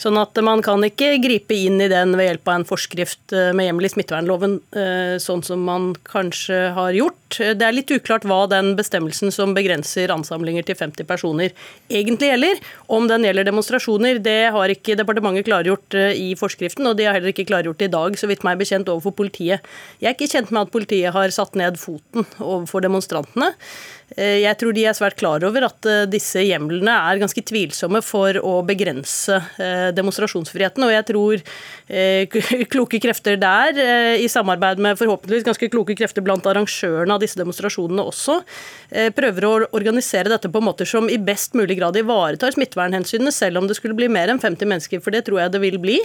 Sånn at man kan ikke gripe inn i den ved hjelp av en forskrift eh, med hjemmel i smittevernloven, eh, sånn som man kanskje har gjort. Det er litt uklart hva den bestemmelsen som begrenser ansamlinger til 50 personer, egentlig gjelder. Om den gjelder demonstrasjoner, det har ikke departementet klargjort i forskriften, og de har heller ikke klargjort det i dag, så vidt meg bekjent, overfor politiet. Jeg er ikke kjent med at politiet har satt ned foten overfor demonstrantene. Eh, jeg tror de er svært klar over at eh, disse hjemlene er ganske tvilsomme for å begrense eh, demonstrasjonsfriheten. Og jeg tror kloke krefter der, i samarbeid med forhåpentligvis ganske kloke krefter blant arrangørene av disse demonstrasjonene også, prøver å organisere dette på måter som i best mulig grad ivaretar smittevernhensynene, selv om det skulle bli mer enn 50 mennesker, for det tror jeg det vil bli.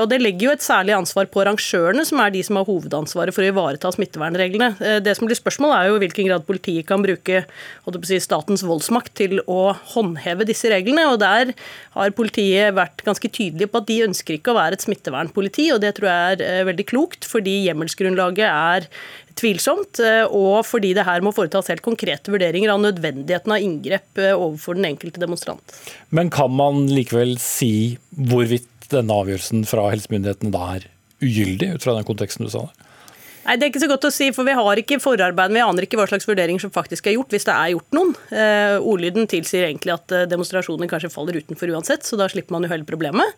Og Det legger jo et særlig ansvar på arrangørene, som er de som har hovedansvaret for å ivareta smittevernreglene. Det som blir spørsmålet er jo i hvilken grad politiet kan bruke bruke si, statens voldsmakt til å håndheve disse reglene. og Der har politiet vært ganske tydelige på at de ønsker ikke å være et smittevernpoliti. og Det tror jeg er eh, veldig klokt, fordi hjemmelsgrunnlaget er tvilsomt, eh, og fordi det her må foretas helt konkrete vurderinger av nødvendigheten av inngrep eh, overfor den enkelte demonstrant. Men kan man likevel si hvorvidt denne avgjørelsen fra helsemyndighetene da er ugyldig, ut fra den konteksten du sa der? Nei, Det er ikke så godt å si, for vi har ikke forarbeid. Vi aner ikke hva slags vurderinger som faktisk er gjort, hvis det er gjort noen. Eh, ordlyden tilsier egentlig at demonstrasjonen demonstrasjoner kanskje faller utenfor uansett, så da slipper man jo hele problemet.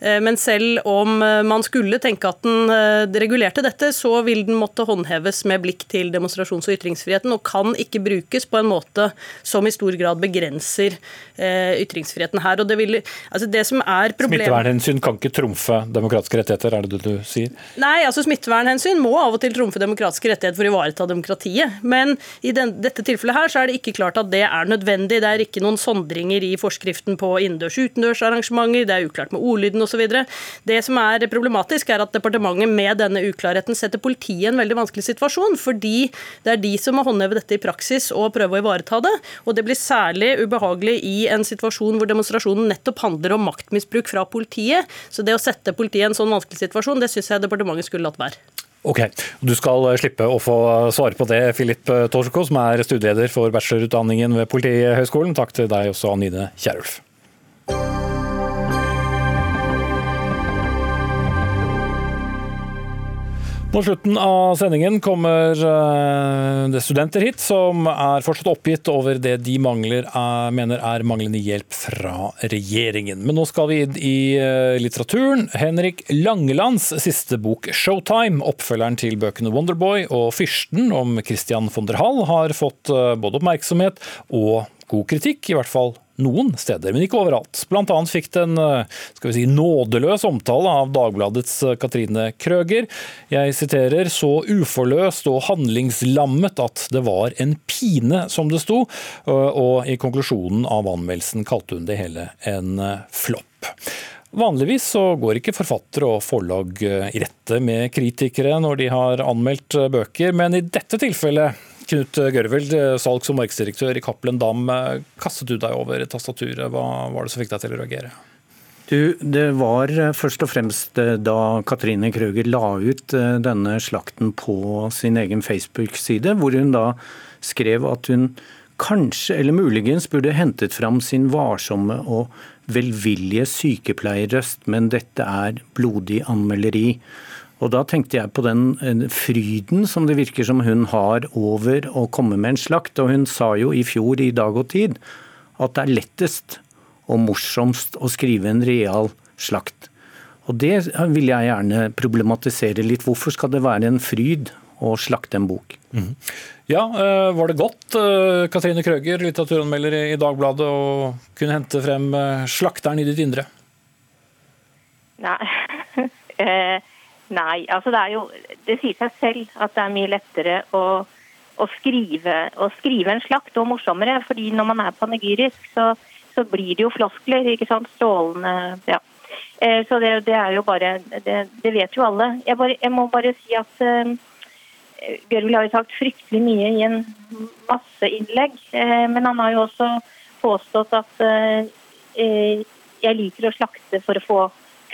Eh, men selv om eh, man skulle tenke at den eh, regulerte dette, så vil den måtte håndheves med blikk til demonstrasjons- og ytringsfriheten, og kan ikke brukes på en måte som i stor grad begrenser ytringsfriheten her. Og det, vil, altså det som er problem... Smittevernhensyn kan ikke trumfe demokratiske rettigheter, er det det du sier? Nei, altså smittevernhensyn må av og til trumfe demokratiske rettigheter for å ivareta demokratiet. Men i den, dette tilfellet her så er det ikke klart at det er nødvendig. Det er ikke noen sondringer i forskriften på innendørs-utendørs arrangementer, det er uklart med ordlyden osv. Det som er problematisk, er at departementet med denne uklarheten setter politiet i en veldig vanskelig situasjon, fordi det er de som må håndheve dette i praksis og prøve å ivareta det. Og det blir særlig ubehagelig i en situasjon hvor demonstrasjonen nettopp handler om maktmisbruk fra politiet. Så det å sette politiet i en sånn vanskelig situasjon, det syns jeg departementet skulle latt være. Ok, Du skal slippe å få svare på det, Filip Torsko, som er studieleder for bachelorutdanningen ved Politihøgskolen. Takk til deg også, Anine Kierulf. På slutten av sendingen kommer eh, det studenter hit som er fortsatt oppgitt over det de mangler, er, mener er manglende hjelp fra regjeringen. Men nå skal vi inn i eh, litteraturen. Henrik Langelands siste bok 'Showtime', oppfølgeren til bøkene 'Wonderboy' og 'Fyrsten' om Christian von der Hall, har fått eh, både oppmerksomhet og god kritikk, i hvert fall noen steder, men ikke overalt. Blant annet fikk den eh, skal vi si, nådeløs omtale av Dagbladets eh, Katrine Krøger. Jeg siterer så uforløst og handlingslammet at det var en pine, som det sto, og i konklusjonen av anmeldelsen kalte hun det hele en eh, flopp. Vanligvis så går ikke forfattere og forlag i rette med kritikere når de har anmeldt bøker, men i dette tilfellet Knut Gørveld, salgs- og markedsdirektør i Cappelen Dam. Kastet du deg over tastaturet? Hva var det som fikk deg til å reagere? Du, Det var først og fremst da Katrine Krøger la ut denne slakten på sin egen Facebook-side, hvor hun da skrev at hun kanskje eller muligens burde hentet fram sin varsomme og velvillige sykepleierrøst, men dette er blodig anmelderi. Og Da tenkte jeg på den fryden som det virker som hun har over å komme med en slakt. Og hun sa jo i fjor i Dag og Tid at det er lettest og morsomst å skrive en real slakt. Og Det vil jeg gjerne problematisere litt. Hvorfor skal det være en fryd å slakte en bok? Mm. Ja, eh, Var det godt, eh, Katrine Krøger, litteraturanmelder i Dagbladet, å kunne hente frem eh, slakteren i ditt indre? Nei. Nei, altså det er jo Det sier seg selv at det er mye lettere å, å, skrive, å skrive, en slakt og morsommere. fordi når man er panegyrisk, så, så blir det jo floskler. ikke sant, Strålende ja. Så det, det er jo bare det, det, vet jo alle. Jeg, bare, jeg må bare si at Gørvild har jo sagt fryktelig mye i en masse innlegg, eh, men han har jo også påstått at eh, jeg liker å slakte for å få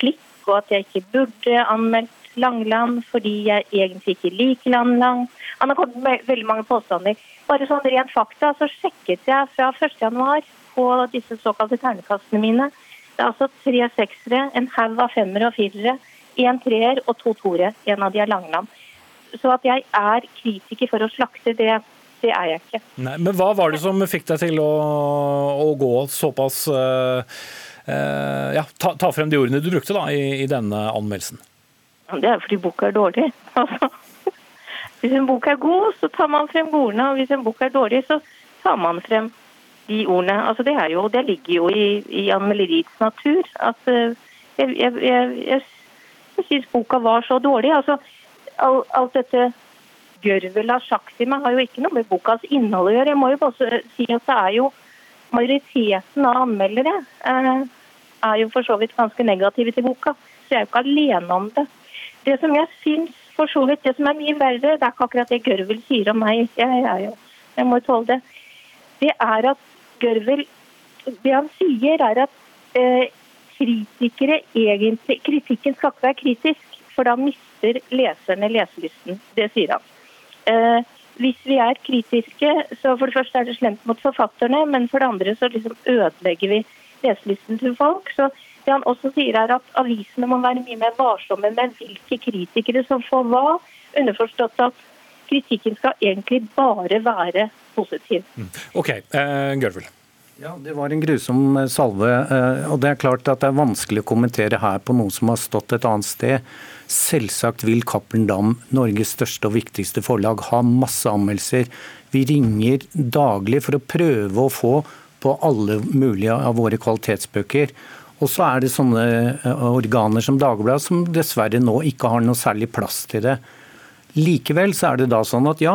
klikk, og at jeg ikke burde anmeldt Langland fordi jeg egentlig ikke liker Langland. Han har kommet med veldig mange påstander. Bare sånn rent fakta så sjekket jeg fra 1.1 på disse såkalte ternekastene mine. Det er altså tre seksere, en haug av femmere og firere, én treer og to toere. En av de er Langland. Så at jeg er kritiker for å slakte, det, det er jeg ikke. Nei, men hva var det som fikk deg til å, å gå såpass uh, uh, Ja, ta, ta, frem de ordene du brukte da, i, i denne anmeldelsen? Det er fordi boka er dårlig. Altså, hvis en bok er god, så tar man frem ordene. Og hvis en bok er dårlig, så tar man frem de ordene. Altså, det, jo, det ligger jo i, i anmelderiets natur. At uh, jeg, jeg, jeg, jeg, syns boka var så dårlig. altså alt, alt dette Gørvel av meg, har jo ikke noe med bokas innhold å gjøre. Jeg må jo bare si at det er jo majoriteten av anmeldere eh, er jo for så vidt ganske negative til boka. Så jeg er jo ikke alene om det. Det som jeg syns for så vidt, det som er mye verre, det er ikke akkurat det Gørvel sier om meg. Jeg, jeg, jeg må tåle det. Det er at Gørvel Det han sier, er at eh, kritikere egentlig Kritikken skal ikke være kritisk, for da mister leserne leselysten. Det sier han. Eh, hvis vi er kritiske, så for det første er det slemt mot forfatterne, men for det andre så liksom ødelegger vi leselysten til folk. Så han også sier er at avisene må være mye mer varsomme med hvilke kritikere som får hva. Underforstått at kritikken skal egentlig bare være positiv. Mm. Ok, uh, Gørvel. Ja, Det var en grusom salve. Eh, og Det er klart at det er vanskelig å kommentere her på noe som har stått et annet sted. Selvsagt vil Cappelen Dam, Norges største og viktigste forlag, ha masse anmeldelser. Vi ringer daglig for å prøve å få på alle mulige av våre kvalitetsbøker. Og så er det sånne eh, organer som Dagbladet som dessverre nå ikke har noe særlig plass til det. Likevel så er det da sånn at ja,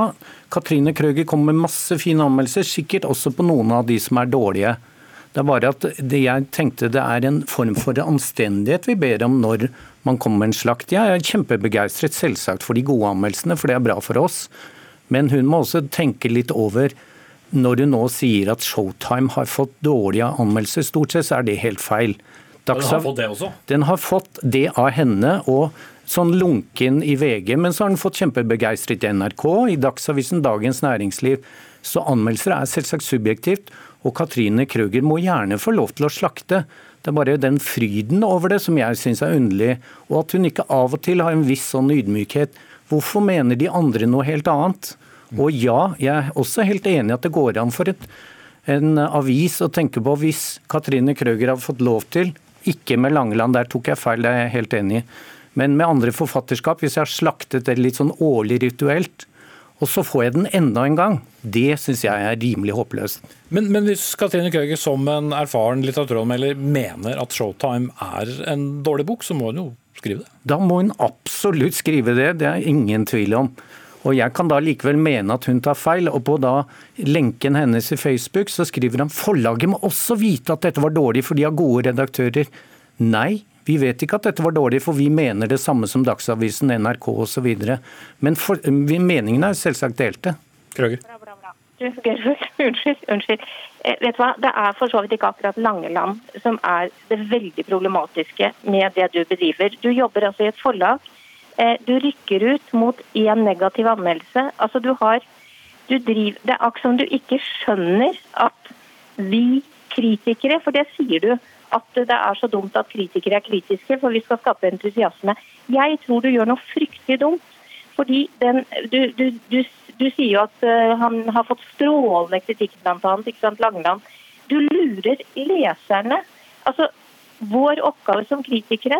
Katrine Krøger kommer med masse fine anmeldelser, sikkert også på noen av de som er dårlige. Det er bare at det jeg tenkte det er en form for anstendighet vi ber om når man kommer med en slakt. Jeg er kjempebegeistret selvsagt for de gode anmeldelsene, for det er bra for oss. Men hun må også tenke litt over når hun nå sier at Showtime har fått dårlige anmeldelser. Stort sett så er det helt feil. Dagsavisen, den har fått det også? Den har fått det av henne. og sånn lunken i VG, men så har den fått kjempebegeistret i NRK, i Dagsavisen, Dagens Næringsliv. Så anmeldelser er selvsagt subjektivt, og Katrine Krøger må gjerne få lov til å slakte. Det er bare den fryden over det som jeg syns er underlig, og at hun ikke av og til har en viss sånn ydmykhet. Hvorfor mener de andre noe helt annet? Og ja, jeg er også helt enig at det går an for et, en avis å tenke på hvis Katrine Krøger har fått lov til, ikke med Langeland, der tok jeg feil, det er jeg helt enig i. Men med andre forfatterskap, hvis jeg har slaktet det litt sånn årlig rituelt, og så får jeg den enda en gang. Det syns jeg er rimelig håpløst. Men, men hvis Katrine Krøger som en erfaren litteraturanmelder mener at Showtime er en dårlig bok, så må hun jo skrive det? Da må hun absolutt skrive det, det er ingen tvil om. Og Jeg kan da likevel mene at hun tar feil. og På da lenken hennes i Facebook så skriver han forlaget må også vite at dette var dårlig, for de har gode redaktører. Nei, vi vet ikke at dette var dårlig, for vi mener det samme som Dagsavisen, NRK osv. Men for, meningene er selvsagt delte. Krøger. Unnskyld. unnskyld. Eh, vet du hva? Det er for så vidt ikke akkurat Langeland som er det veldig problematiske med det du bedriver. Du jobber altså i et forlag. Eh, du rykker ut mot én negativ anmeldelse. Altså du har du driver, Det er akkurat som du ikke skjønner at vi kritikere, for det sier du, at det er så dumt at kritikere er kritiske, for vi skal skape entusiasme. Jeg tror du gjør noe fryktelig dumt. Fordi den, du, du, du, du, sier jo at uh, han har fått strålende kritikk, bl.a. Langeland. Du lurer leserne. Altså, Vår oppgave som kritikere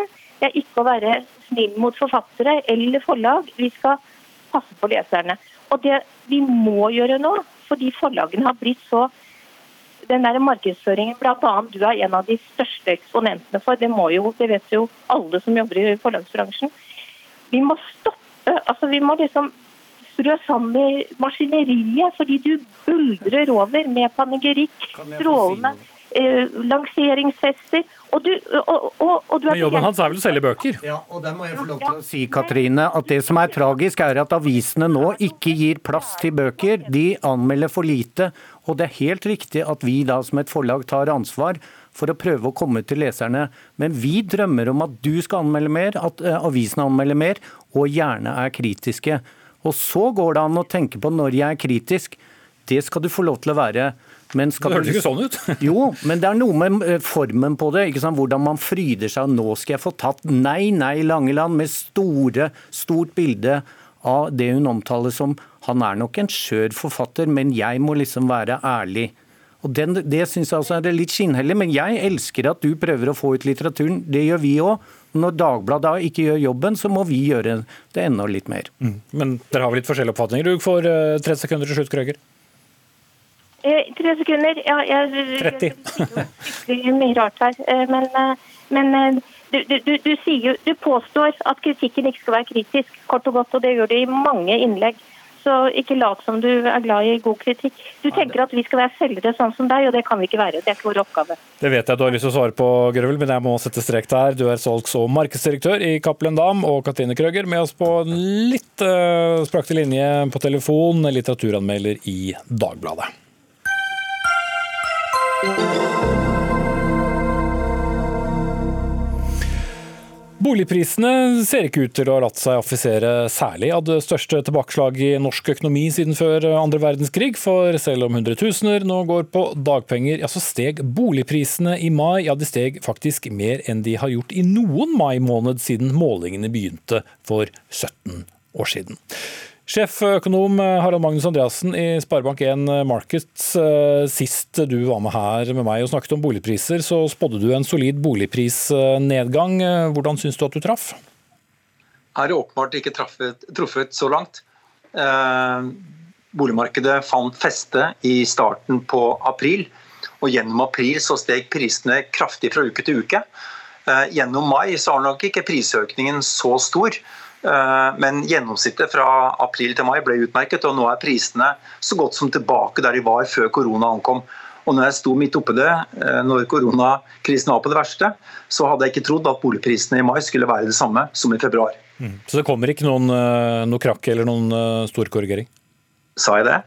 er ikke å være snill mot forfattere eller forlag. Vi skal passe på leserne. Og det vi må gjøre nå, fordi forlagene har blitt så den der markedsføringen bl.a. du er en av de største eksponentene for, det, må jo, det vet jo alle som jobber i forlagsbransjen. Vi må stoppe altså Vi må liksom strø sammen maskineriet, fordi du buldrer over med panegyrikk, strålende lanseringsfester. Og du, og, og, og du Men jobben hans er vel å selge bøker? Ja, og der må jeg få lov til å si, Katrine, at det som er tragisk, er at avisene nå ikke gir plass til bøker. De anmelder for lite. Og det er helt riktig at vi da som et forlag tar ansvar for å prøve å komme til leserne. Men vi drømmer om at du skal anmelde mer, at uh, avisene anmelder mer, og gjerne er kritiske. Og så går det an å tenke på når jeg er kritisk. Det skal du få lov til å være. Men det høres ikke sånn ut. jo, men det er noe med eh, formen på det. ikke sant? Hvordan man fryder seg. Nå skal jeg få tatt Nei, nei, Langeland, med store, stort bilde av det hun omtaler som Han er nok en skjør forfatter, men jeg må liksom være ærlig. Og den, Det syns jeg altså er litt skinnhellig, men jeg elsker at du prøver å få ut litteraturen. Det gjør vi òg. Når Dagbladet ikke gjør jobben, så må vi gjøre det enda litt mer. Mm. Men dere har vel litt forskjellige oppfatninger? Du får uh, tre sekunder til slutt, Krøger. Eh, tre sekunder. Ja, jeg 30. Det mye rart her. Eh, men, eh, men eh, du, du, du, sier, du, påstår at kritikken ikke skal være kritisk, kort og godt, og det gjør du i mange innlegg. Så ikke lat som du er glad i god kritikk. Du tenker at vi skal være selgere sånn som deg, og det kan vi ikke være. Det er ikke vår oppgave. Det vet jeg du har lyst til å svare på, Grøvel, men jeg må sette strek der. Du er salgs- og markedsdirektør i Cappelen Dam, og Katrine Krøger med oss på en litt uh, sprakte linje på telefon, litteraturanmelder i Dagbladet. Boligprisene ser ikke ut til å ha latt seg affisere særlig av det største tilbakeslaget i norsk økonomi siden før andre verdenskrig, for selv om hundretusener nå går på dagpenger, ja, så steg boligprisene i mai. Ja, de steg faktisk mer enn de har gjort i noen mai måned siden målingene begynte for 17 år siden. Sjeføkonom eh, Harald Magnus Andreassen i Sparebank1 Markets. Eh, sist du var med her med meg og snakket om boligpriser, så spådde du en solid boligprisnedgang. Hvordan syns du at du traff? Her er åpenbart ikke truffet, truffet så langt. Eh, boligmarkedet fant feste i starten på april. Og gjennom april så steg prisene kraftig fra uke til uke. Eh, gjennom mai så har nok ikke prisøkningen så stor. Eh, men gjennomsnittet fra april til mai ble utmerket, og nå er prisene så godt som tilbake der de var før korona ankom. Og når jeg sto midt oppe det, eh, når koronakrisen var på det verste, så hadde jeg ikke trodd at boligprisene i mai skulle være det samme som i februar. Mm. Så det kommer ikke noen, eh, noe krakk eller noen stor korrigering? Sa jeg det?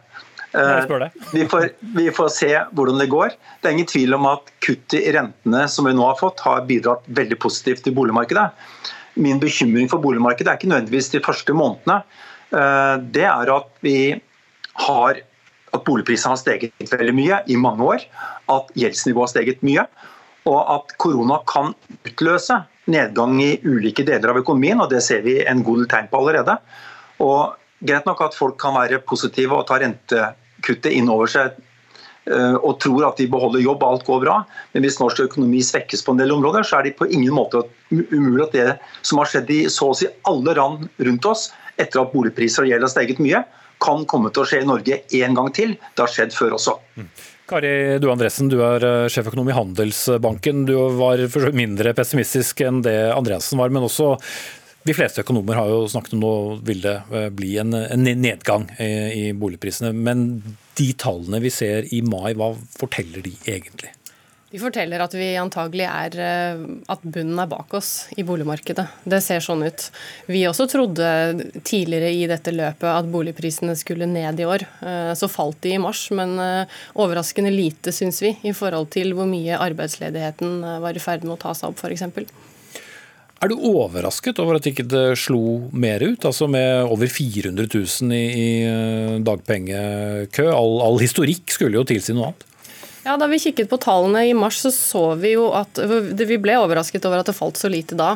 Vi får, vi får, se hvordan det går. Det er ingen tvil om at kuttet i rentene som vi nå har fått, har bidratt veldig positivt til boligmarkedet min bekymring for boligmarkedet er ikke nødvendigvis de første månedene. Eh, det er at vi har at boligprisene har steget veldig mye i mange år, at gjeldsnivået har steget mye, og at korona kan utløse nedgang i ulike deler av økonomien, og det ser vi en god tegn på allerede. Og Greit nok at folk kan være positive og ta rentekuttet inn over seg og tror at de beholder jobb og alt går bra. Men hvis norsk økonomi svekkes på en del områder, så er det på ingen måte umulig at det som har skjedd i så å si alle rand rundt oss, etter at boligpriser og gjeld har steget mye, kan komme til å skje i Norge en gang til. Det har skjedd før også. Mm. Kari Du Andresen, du er eh, sjeføkonom i Handelsbanken. Du var mindre pessimistisk enn det Andreassen var, men også de fleste økonomer har jo snakket om nå vil det eh, bli en, en nedgang i, boligprisene. Men de tallene vi ser i mai, hva forteller de egentlig? De forteller at vi antagelig er eh, at bunnen er bak oss i boligmarkedet. Det ser sånn ut. Vi også trodde tidligere i dette løpet at boligprisene skulle ned i år. Eh, så falt de i mars, men overraskende lite, syns vi, i forhold til hvor mye arbeidsledigheten var i ferd med å ta seg opp, f.eks. Er du overrasket over at ikke det slo mer ut, altså med over 400 000 i, i dagpengekø? All, all historikk skulle jo tilsi noe annet? Ja, Da vi kikket på tallene i mars, så så vi jo at Vi ble overrasket over at det falt så lite da.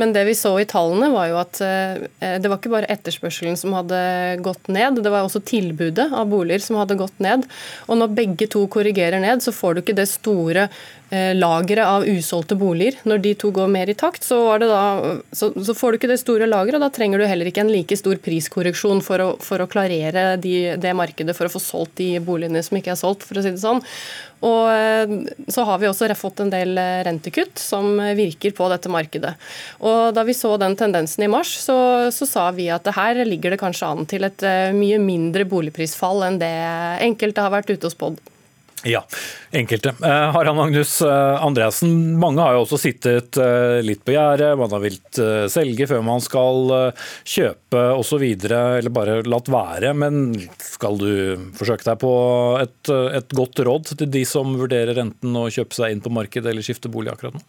Men det vi så i tallene, var jo at eh, det var ikke bare etterspørselen som hadde gått ned, det var også tilbudet av boliger som hadde gått ned. Og når begge to korrigerer ned, så får du ikke det store eh, lageret av usolgte boliger. Når de to går mer i takt, så, da, så, så får du ikke det store lageret, og da trenger du heller ikke en like stor priskorreksjon for å, for å klarere de, det markedet, for å få solgt de boligene som ikke er solgt, for å si det sånn. Og eh, så har vi også fått en del eh, rentekutt som virker på dette markedet. Og Da vi så den tendensen i mars, så, så sa vi at her ligger det kanskje an til et eh, mye mindre boligprisfall enn det enkelte har vært ute og spådd. Ja, enkelte. Eh, Harald Magnus eh, Andreassen, mange har jo også sittet eh, litt på gjerdet. Man har vilt selge før man skal kjøpe osv., eller bare latt være. Men skal du forsøke deg på et, et godt råd til de som vurderer enten å kjøpe seg inn på markedet eller skifte bolig akkurat nå?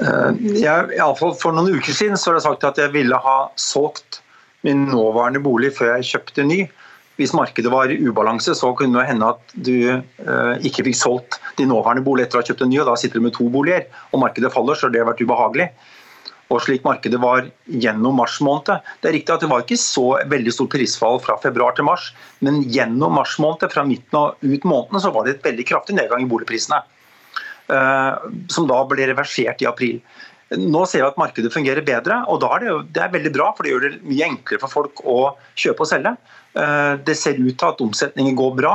Jeg, alle fall For noen uker siden så har jeg sagt at jeg ville ha solgt min nåværende bolig før jeg kjøpte ny hvis markedet var i ubalanse, så kunne det hende at du eh, ikke fikk solgt din nåværende bolig etter å ha kjøpt en ny, og da sitter du med to boliger, og markedet faller, så det har vært ubehagelig. Og slik markedet var gjennom mars måned. Det er riktig at det var ikke så veldig stort prisfall fra februar til mars, men gjennom mars måned, fra midten og ut måneden, så var det et veldig kraftig nedgang i boligprisene. Eh, som da ble reversert i april. Nå ser vi at markedet fungerer bedre, og da er det, det er veldig bra, for det gjør det mye enklere for folk å kjøpe og selge. Eh, det ser ut til at omsetningen går bra.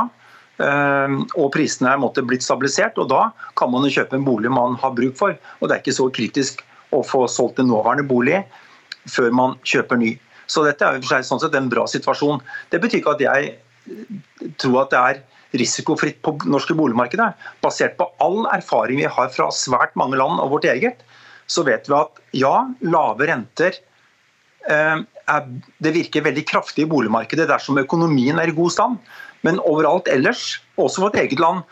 Eh, og prisene er blitt stabilisert, og da kan man jo kjøpe en bolig man har bruk for. Og det er ikke så kritisk å få solgt en nåværende bolig før man kjøper ny. Så dette er jo sånn sett en bra situasjon. Det betyr ikke at jeg tror at det er risikofritt på norske boligmarkedet. Basert på all erfaring vi har fra svært mange land og vårt eget, så vet vi at ja, lave renter eh, er, det virker veldig kraftig i boligmarkedet dersom økonomien er i god stand. Men overalt ellers, også vårt eget land,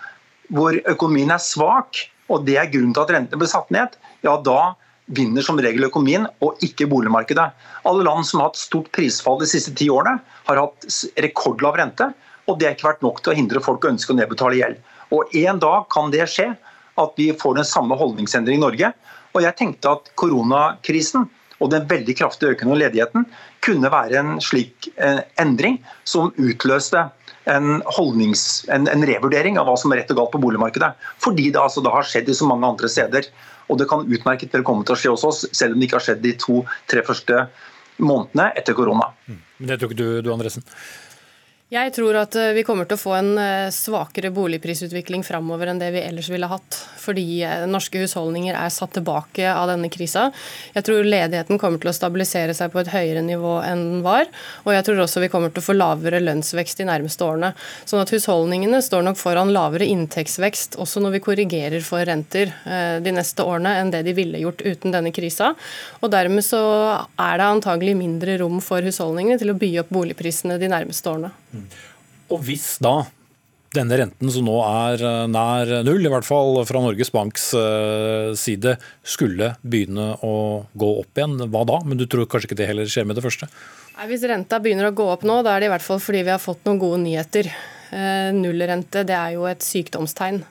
hvor økonomien er svak, og det er grunnen til at rentene ble satt ned, ja da vinner som regel økonomien, og ikke boligmarkedet. Alle land som har hatt stort prisfall de siste ti årene, har hatt rekordlav rente, og det har ikke vært nok til å hindre folk å ønske å nedbetale gjeld. Og En dag kan det skje, at vi får den samme holdningsendring i Norge. Og jeg tenkte at koronakrisen og den veldig kraftige økende ledigheten kunne være en slik eh, endring som utløste en, en, en, revurdering av hva som er rett og galt på boligmarkedet. Fordi det altså har skjedd i så mange andre steder. Og det kan utmerket vel komme til å skje hos oss, selv om det ikke har skjedd de to-tre første månedene etter korona. Mm. Men Det tror ikke du, du Andresen? Jeg tror at eh, vi kommer til å få en eh, svakere boligprisutvikling framover enn det vi ellers ville hatt. Fordi eh, norske husholdninger er satt tilbake av denne krisa. Jeg tror ledigheten kommer til å stabilisere seg på et høyere nivå enn den var. Og jeg tror også vi kommer til å få lavere lønnsvekst de nærmeste årene. Sånn at husholdningene står nok foran lavere inntektsvekst også når vi korrigerer for renter de neste årene enn det de ville gjort uten denne krisa. Og dermed så er det antagelig mindre rom for husholdningene til å by opp boligprisene de nærmeste årene. Og hvis da denne renten som nå er eh, nær null, i hvert fall fra Norges Banks eh, side, skulle begynne å gå opp igjen, hva da? Men du tror kanskje ikke det heller skjer med det første? Nei, hvis renta begynner å gå opp nå, da er det i hvert fall fordi vi har fått noen gode nyheter. Eh, nullrente det er jo et sykdomstegn.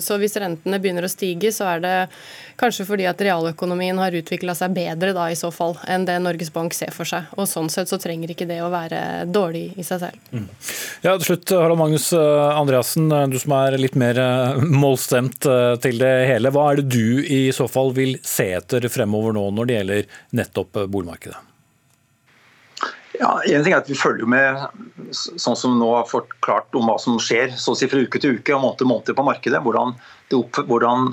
Så hvis rentene begynner å stige, så er det kanskje fordi at realøkonomien har utvikla seg bedre da i så fall enn det Norges Bank ser for seg. Og sånn sett så trenger ikke det å være dårlig i seg selv. Mm. Ja, til slutt, Harald Magnus eh, Andreassen, eh, du som er litt mer eh, målstemt til det hele. Hva er det du i så fall vil se etter fremover nå når det gjelder nettopp boligmarkedet? Ja, en ting er at Vi følger med sånn som nå har forklart om hva som skjer så å si fra uke til uke og måned til måned på markedet. Hvordan, opp, hvordan,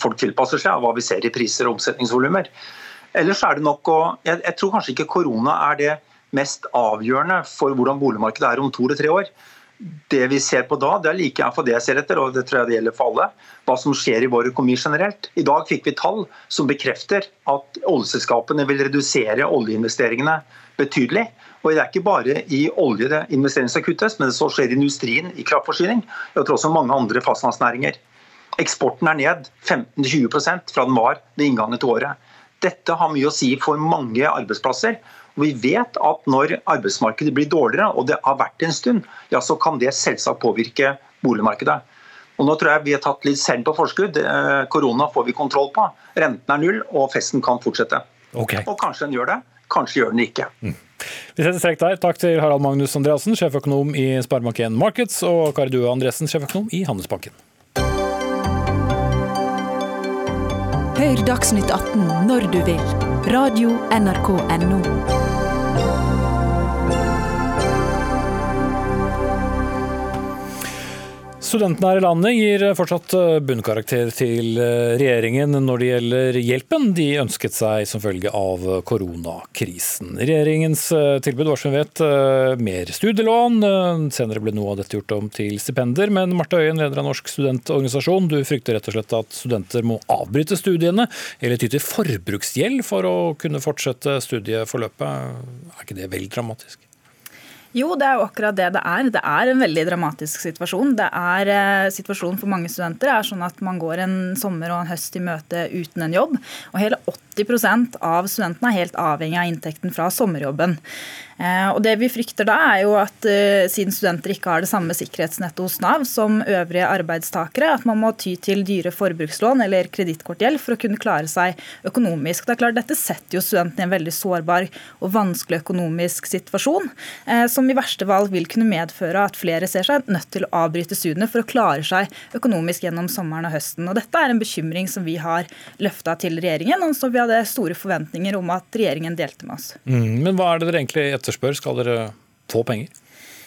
folk tilpasser seg, og hva vi ser i priser og omsetningsvolumer. Ellers er det nok å, jeg, jeg, tror kanskje ikke korona er det mest avgjørende for hvordan boligmarkedet er om to eller tre år. Det vi ser på da, det er like for det jeg ser etter, og det tror jeg det gjelder for alle, hva som skjer i vår økonomi generelt. I dag fikk vi tall som bekrefter at oljeselskapene vil redusere oljeinvesteringene betydelig. Og Det er ikke bare i olje det investeringer skal kuttes, men det skjer i industrien, i kraftforsyning. Jeg tror også mange andre fastlandsnæringer. Eksporten er ned 15-20 fra den var ved inngangen til året. Dette har mye å si for mange arbeidsplasser. Vi vet at når arbeidsmarkedet blir dårligere, og det har vært en stund, ja, så kan det selvsagt påvirke boligmarkedet. Og Nå tror jeg vi har tatt litt selv på forskudd. Eh, korona får vi kontroll på. Renten er null, og festen kan fortsette. Okay. Og kanskje den gjør det, kanskje gjør den ikke. Mm. Vi setter strek der. Takk til Harald Magnus Andreassen, sjeføkonom i Sparebank1 Markets, og Kari Due Andresen, sjeføkonom i Handelsbanken. Hør Dagsnytt 18 når du vil. Radio NRK Radio.nrk.no. Studentene her i landet gir fortsatt eh, bunnkarakter til eh, regjeringen når det gjelder hjelpen de ønsket seg som følge av koronakrisen. Regjeringens eh, tilbud var som vi vet mer studielån. Senere ble noe av dette gjort om til stipender. Men Marte Øyen, leder av Norsk studentorganisasjon, du frykter rett og slett at studenter må avbryte studiene eller ty til forbruksgjeld for å kunne fortsette studieforløpet. Er ikke det vel dramatisk? Jo, det er jo akkurat det det er. Det er en veldig dramatisk situasjon. Det er eh, Situasjonen for mange studenter er sånn at man går en sommer og en høst i møte uten en jobb. Og hele 80% av studentene er helt avhengig av inntekten fra sommerjobben. Eh, og det vi frykter da, er jo at uh, siden studenter ikke har det samme sikkerhetsnettet hos Nav som øvrige arbeidstakere, at man må ty til dyre forbrukslån eller kredittkortgjeld for å kunne klare seg økonomisk. Det er klart, Dette setter jo studentene i en veldig sårbar og vanskelig økonomisk situasjon, uh, som i verste fall vil kunne medføre at flere ser seg nødt til å avbryte studiene for å klare seg økonomisk gjennom sommeren og høsten. Og Dette er en bekymring som vi har løfta til regjeringen, og som vi hadde store forventninger om at regjeringen delte med oss. Mm, men hva er det dere egentlig etterspør? Skal dere få penger?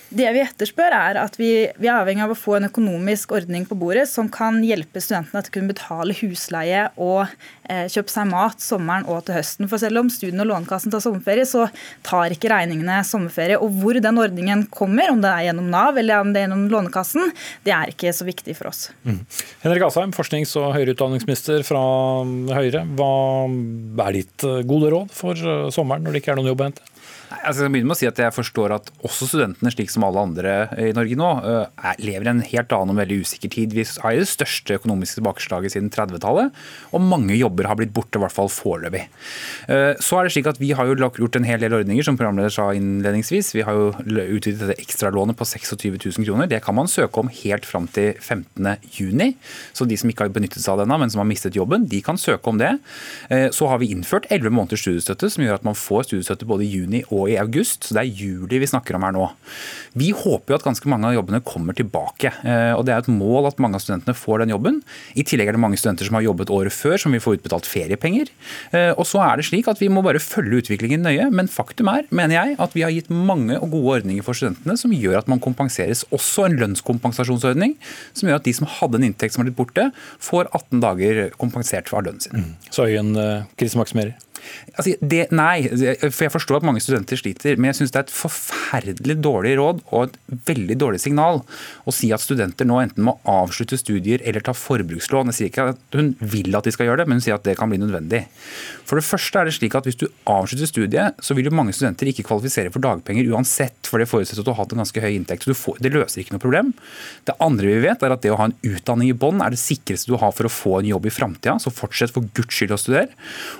Det vi etterspør er at vi, vi, er avhengig av å få en økonomisk ordning på bordet som kan hjelpe studentene til å kunne betale husleie og eh, kjøpe seg mat sommeren og til høsten. For selv om studien og Lånekassen tar sommerferie, så tar ikke regningene sommerferie. Og hvor den ordningen kommer, om det er gjennom Nav eller om det er gjennom Lånekassen, det er ikke så viktig for oss. Mm. Henrik Asheim, forsknings- og høyere utdanningsminister fra Høyre. Hva er ditt eh, gode råd for eh, sommeren når det ikke er noen jobb å hente? Altså, jeg begynne med å si at jeg forstår at også studentene, slik som alle andre i Norge nå, eh, lever i en helt annen og veldig usikker tid. Vi har det største økonomiske tilbakeslaget siden 30-tallet, og mange jobber har blitt borte, i hvert fall foreløpig. Eh, så er det slik at Vi har jo gjort en hel del ordninger, som programleder sa innledningsvis. Vi har jo utvidet dette ekstralånet på 26 000 kroner. Det kan man søke om helt fram til 15.6. Så de som ikke har benyttet seg av denne, men som har mistet jobben, de kan søke om det. Eh, så har vi innført 11 måneders studiestøtte, som gjør at man får studiestøtte både i juni og i august, så det er juli vi snakker om her nå. Vi håper jo at ganske mange av jobbene kommer tilbake. Eh, og Det er et mål at mange av studentene får den jobben. I tillegg er det mange studenter som har jobbet året før, som vil få utbetalt feriepenger. Eh, og så er det slik at Vi må bare følge utviklingen nøye, men faktum er mener jeg, at vi har gitt mange og gode ordninger for studentene som gjør at man kompenseres. Også en lønnskompensasjonsordning som gjør at de som hadde en inntekt som har blitt borte, får 18 dager kompensert for lønnen sin. Mm. Så Øyen Chris eh, maksimerer? Altså, det, nei, for jeg forstår at mange studenter sliter, men jeg syns det er et forferdelig dårlig råd og et veldig dårlig signal å si at studenter nå enten må avslutte studier eller ta forbrukslån. Jeg sier ikke at hun vil at de skal gjøre det, men hun sier at det kan bli nødvendig. For det første er det slik at Hvis du avslutter studiet, så vil jo mange studenter ikke kvalifisere for dagpenger uansett, for det forutsetter at du har hatt en ganske høy inntekt. så får, Det løser ikke noe problem. Det andre vi vet, er at det å ha en utdanning i bånn er det sikreste du har for å få en jobb i framtida. Så fortsett for guds skyld å studere.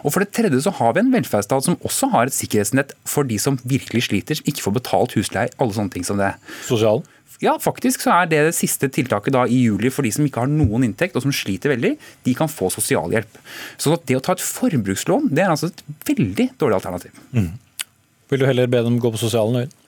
Og for det tredje så har vi en velferdsstat som også har et sikkerhetsnett for de som virkelig sliter, som ikke får betalt husleie, alle sånne ting som det. Sosial? Ja, faktisk så er det det siste tiltaket da i juli for de som ikke har noen inntekt og som sliter veldig. De kan få sosialhjelp. Så det å ta et forbrukslån det er altså et veldig dårlig alternativ. Mm. Vil du heller be dem gå på sosialen, Øyvind?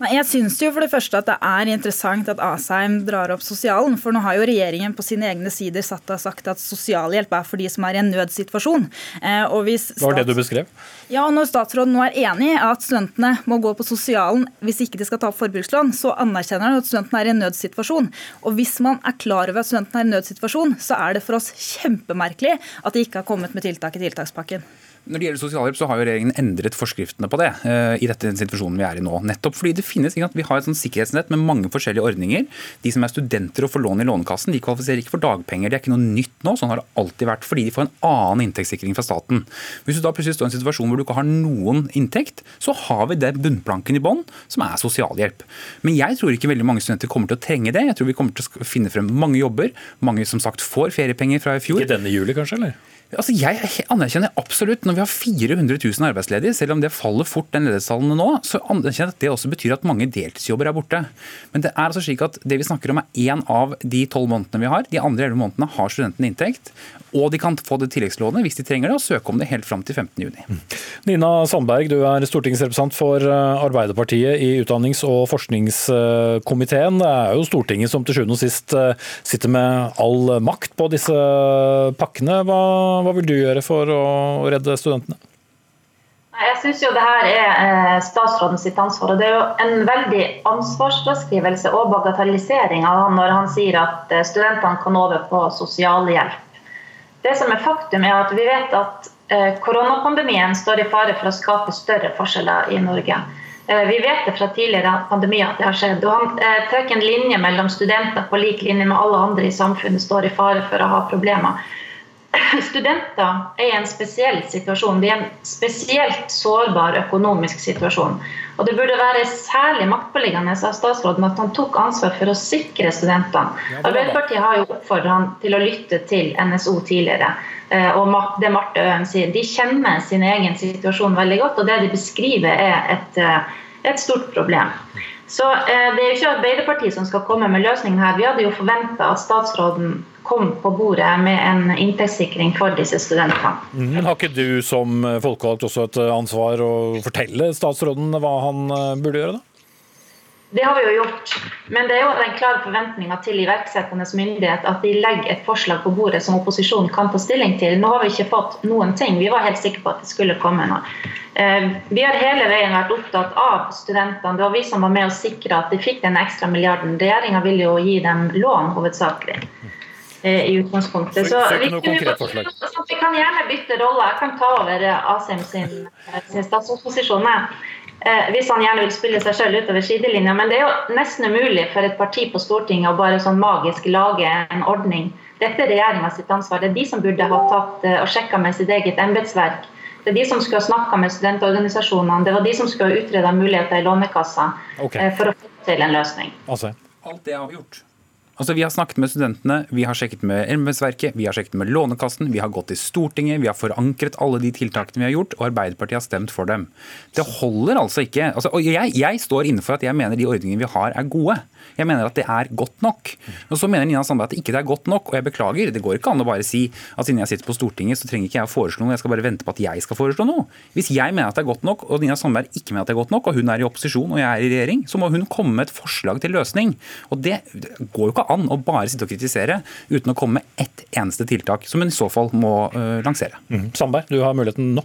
Nei, jeg syns jo for det første at det er interessant at Asheim drar opp sosialen. For nå har jo regjeringen på sine egne sider satt og sagt at sosialhjelp er for de som er i en nødsituasjon. Eh, Hva var det du beskrev? Ja, og Når statsråden nå er enig i at studentene må gå på sosialen hvis ikke de skal ta opp forbrukslån, så anerkjenner han at studentene er i en nødsituasjon. Og hvis man er klar over at studentene er i en nødsituasjon, så er det for oss kjempemerkelig at de ikke har kommet med tiltak i tiltakspakken. Når det gjelder sosialhjelp, så har jo regjeringen endret forskriftene på det uh, i dette situasjonen vi er i nå. Nettopp fordi det finnes, ikke, Vi har et sikkerhetsnett med mange forskjellige ordninger. De som er studenter og får lån i Lånekassen, de kvalifiserer ikke for dagpenger. Det er ikke noe nytt nå, sånn har det alltid vært. Fordi de får en annen inntektssikring fra staten. Hvis du da plutselig står i en situasjon hvor du ikke har noen inntekt, så har vi den bunnplanken i bånn, som er sosialhjelp. Men jeg tror ikke veldig mange studenter kommer til å trenge det. Jeg tror vi kommer til å finne frem mange jobber. Mange som sagt får feriepenger fra i fjor. Ikke denne juli kanskje, eller? Altså, jeg anerkjenner absolutt, når vi har 400 000 arbeidsledige, selv om det faller fort den ledighetstallene nå, så anerkjenner jeg at det også betyr at mange deltidsjobber er borte. Men det er altså slik at det vi snakker om er én av de tolv månedene vi har. De andre elleve månedene har studentene inntekt. Og de kan få det tilleggslånet hvis de trenger det, og søke om det helt fram til 15.6. Nina Sandberg, du er stortingsrepresentant for eh, Arbeiderpartiet i utdannings- og forskningskomiteen. Det er jo Stortinget som til sjuende og sist eh, sitter med all makt på disse pakkene. Hva, hva vil du gjøre for å redde studentene? Jeg syns jo det her er statsrådens statsråden sitt ansvar. og Det er jo en veldig ansvarsfraskrivelse og bagatellisering av han når han sier at studentene kan over på sosialhjelp. Det som er faktum er at Vi vet at eh, koronapandemien står i fare for å skape større forskjeller i Norge. Eh, vi vet det fra tidligere pandemier at det har skjedd. og Han trekker en linje mellom studenter på lik linje med alle andre i samfunnet står i fare for å ha problemer. Studenter er i en spesiell situasjon. De er i en spesielt sårbar økonomisk situasjon. Og Det burde være særlig maktpåliggende av statsråden at han tok ansvar for å sikre studentene. Arbeiderpartiet har jo oppfordret han til å lytte til NSO tidligere. Eh, og det Marte Øen sier. De kjenner sin egen situasjon veldig godt, og det de beskriver er et, eh, et stort problem. Så eh, Det er jo ikke Arbeiderpartiet som skal komme med løsningen her. Vi hadde jo forventa at statsråden kom på bordet med en inntektssikring for disse studentene. Mm, men Har ikke du som folkevalgt også et ansvar å fortelle statsråden hva han eh, burde gjøre? da? Det har vi jo gjort. Men det er jo den klare forventninga til iverksettende myndighet at de legger et forslag på bordet som opposisjonen kan ta stilling til. Nå har vi ikke fått noen ting. Vi var helt sikre på at det skulle komme noe. Eh, vi har hele veien vært opptatt av studentene. Det var vi som var med å sikre at de fikk den ekstra milliarden. Regjeringa ville jo gi dem lån hovedsakelig eh, i utgangspunktet. Så vi, vi, kan gjerne bytte rolle. Jeg kan ta over Asheim sin, sin statsrådsposisjon. Eh, hvis han gjerne vil spille seg selv utover sidelinja. Men det er jo nesten umulig for et parti på Stortinget å bare sånn magisk lage en ordning. Dette er regjeringa sitt ansvar. Det er de som burde ha tatt eh, og sjekka med sitt eget embetsverk. Det er de som skulle ha snakka med studentorganisasjonene. Det var de som skulle ha utreda muligheter i Lånekassa okay. Eh, for å få til en løsning. Altså. Alt det har vi gjort. Altså, Vi har snakket med studentene, vi har sjekket med embetsverket, vi har sjekket med Lånekassen, vi har gått til Stortinget, vi har forankret alle de tiltakene vi har gjort, og Arbeiderpartiet har stemt for dem. Det holder altså ikke. Altså, og jeg, jeg står innenfor at jeg mener de ordningene vi har er gode. Jeg mener at det er godt nok. Og Så mener Nina Sandberg at det ikke er godt nok, og jeg beklager. Det går ikke an å bare si at siden jeg sitter på Stortinget, så trenger ikke jeg å foreslå noe, jeg skal bare vente på at jeg skal foreslå noe. Hvis jeg mener at det er godt nok, og Nina Sandberg ikke mener at det er godt nok, og hun er i opposisjon og jeg er i regjering, så må hun komme med et forslag til løsning. Og det går jo ikke an å bare sitte og kritisere uten å komme med ett eneste tiltak, som hun i så fall må uh, lansere. Mm. Sandberg, du har muligheten nå.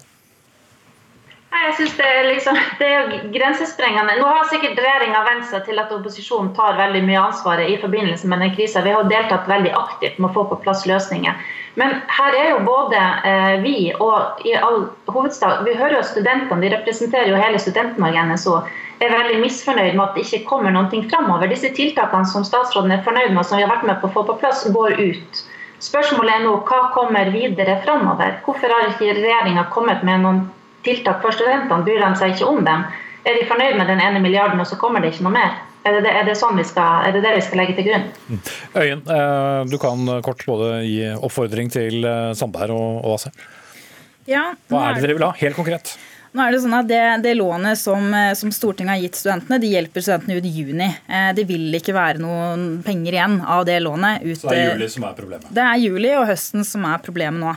Jeg synes det liksom, det er grensesprengende. Nå har sikkert regjeringa vent seg til at opposisjonen tar veldig mye ansvaret i forbindelse med den krisa. Vi har deltatt veldig aktivt med å få på plass løsninger. Men her er jo både eh, vi og i all hovedstad Vi hører jo studentene, de representerer jo hele Student-Norge NSO. Er veldig misfornøyd med at det ikke kommer noen ting framover. Disse tiltakene som statsråden er fornøyd med, som vi har vært med på å få på plass, går ut. Spørsmålet er nå hva kommer videre framover? Hvorfor har ikke regjeringa kommet med noen tiltak for studentene, bryr de seg ikke om dem. Er de fornøyd med den ene milliarden, og så kommer det ikke noe mer? Er det, er det, sånn vi skal, er det det vi skal legge til grunn? Mm. Øyen, eh, du kan kort både gi oppfordring til eh, Sandberg og Ase. Ja, Hva er det dere vil ha, helt konkret? Nå er Det sånn at det, det lånet som, eh, som, Stortinget har gitt studentene, de hjelper studentene ut i juni. Det vil ikke være noen penger igjen av det lånet. Ut, Så det er juli som er problemet? Det er juli og høsten som er problemet nå.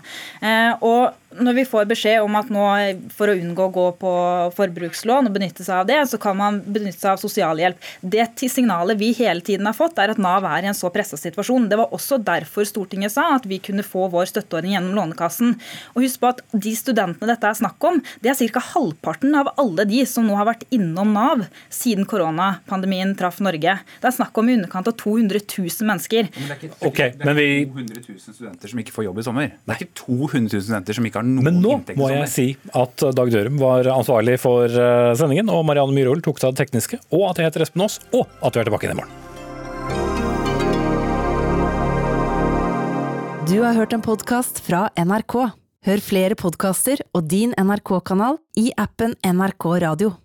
Og når vi får beskjed om at nå for å unngå å gå på forbrukslån og benytte seg av det, så kan man benytte seg av sosialhjelp. Det til signalet vi hele tiden har fått, er at Nav er i en så pressa situasjon. Det var også derfor Stortinget sa at vi kunne få vår støtteordning gjennom Lånekassen. Og husk på at de studentene dette er snakk om, det er ca. halvparten av alle de som nå har vært innom Nav siden koronapandemien traff Norge. Det er snakk om i underkant av 200 000 mennesker. Men det er ikke, okay, men vi... 200 000 studenter som ikke får jobb i sommer. Det er ikke 200 000 studenter som ikke ikke har noen Men nå inntekter må jeg si at Dag Dørum var ansvarlig for eh, sendingen, og Marianne Myhrvold tok seg av det tekniske, og at jeg heter Espen Aas, og at vi er tilbake igjen i morgen. Du har hørt en podkast fra NRK. Hør flere podkaster og din NRK-kanal i appen NRK Radio.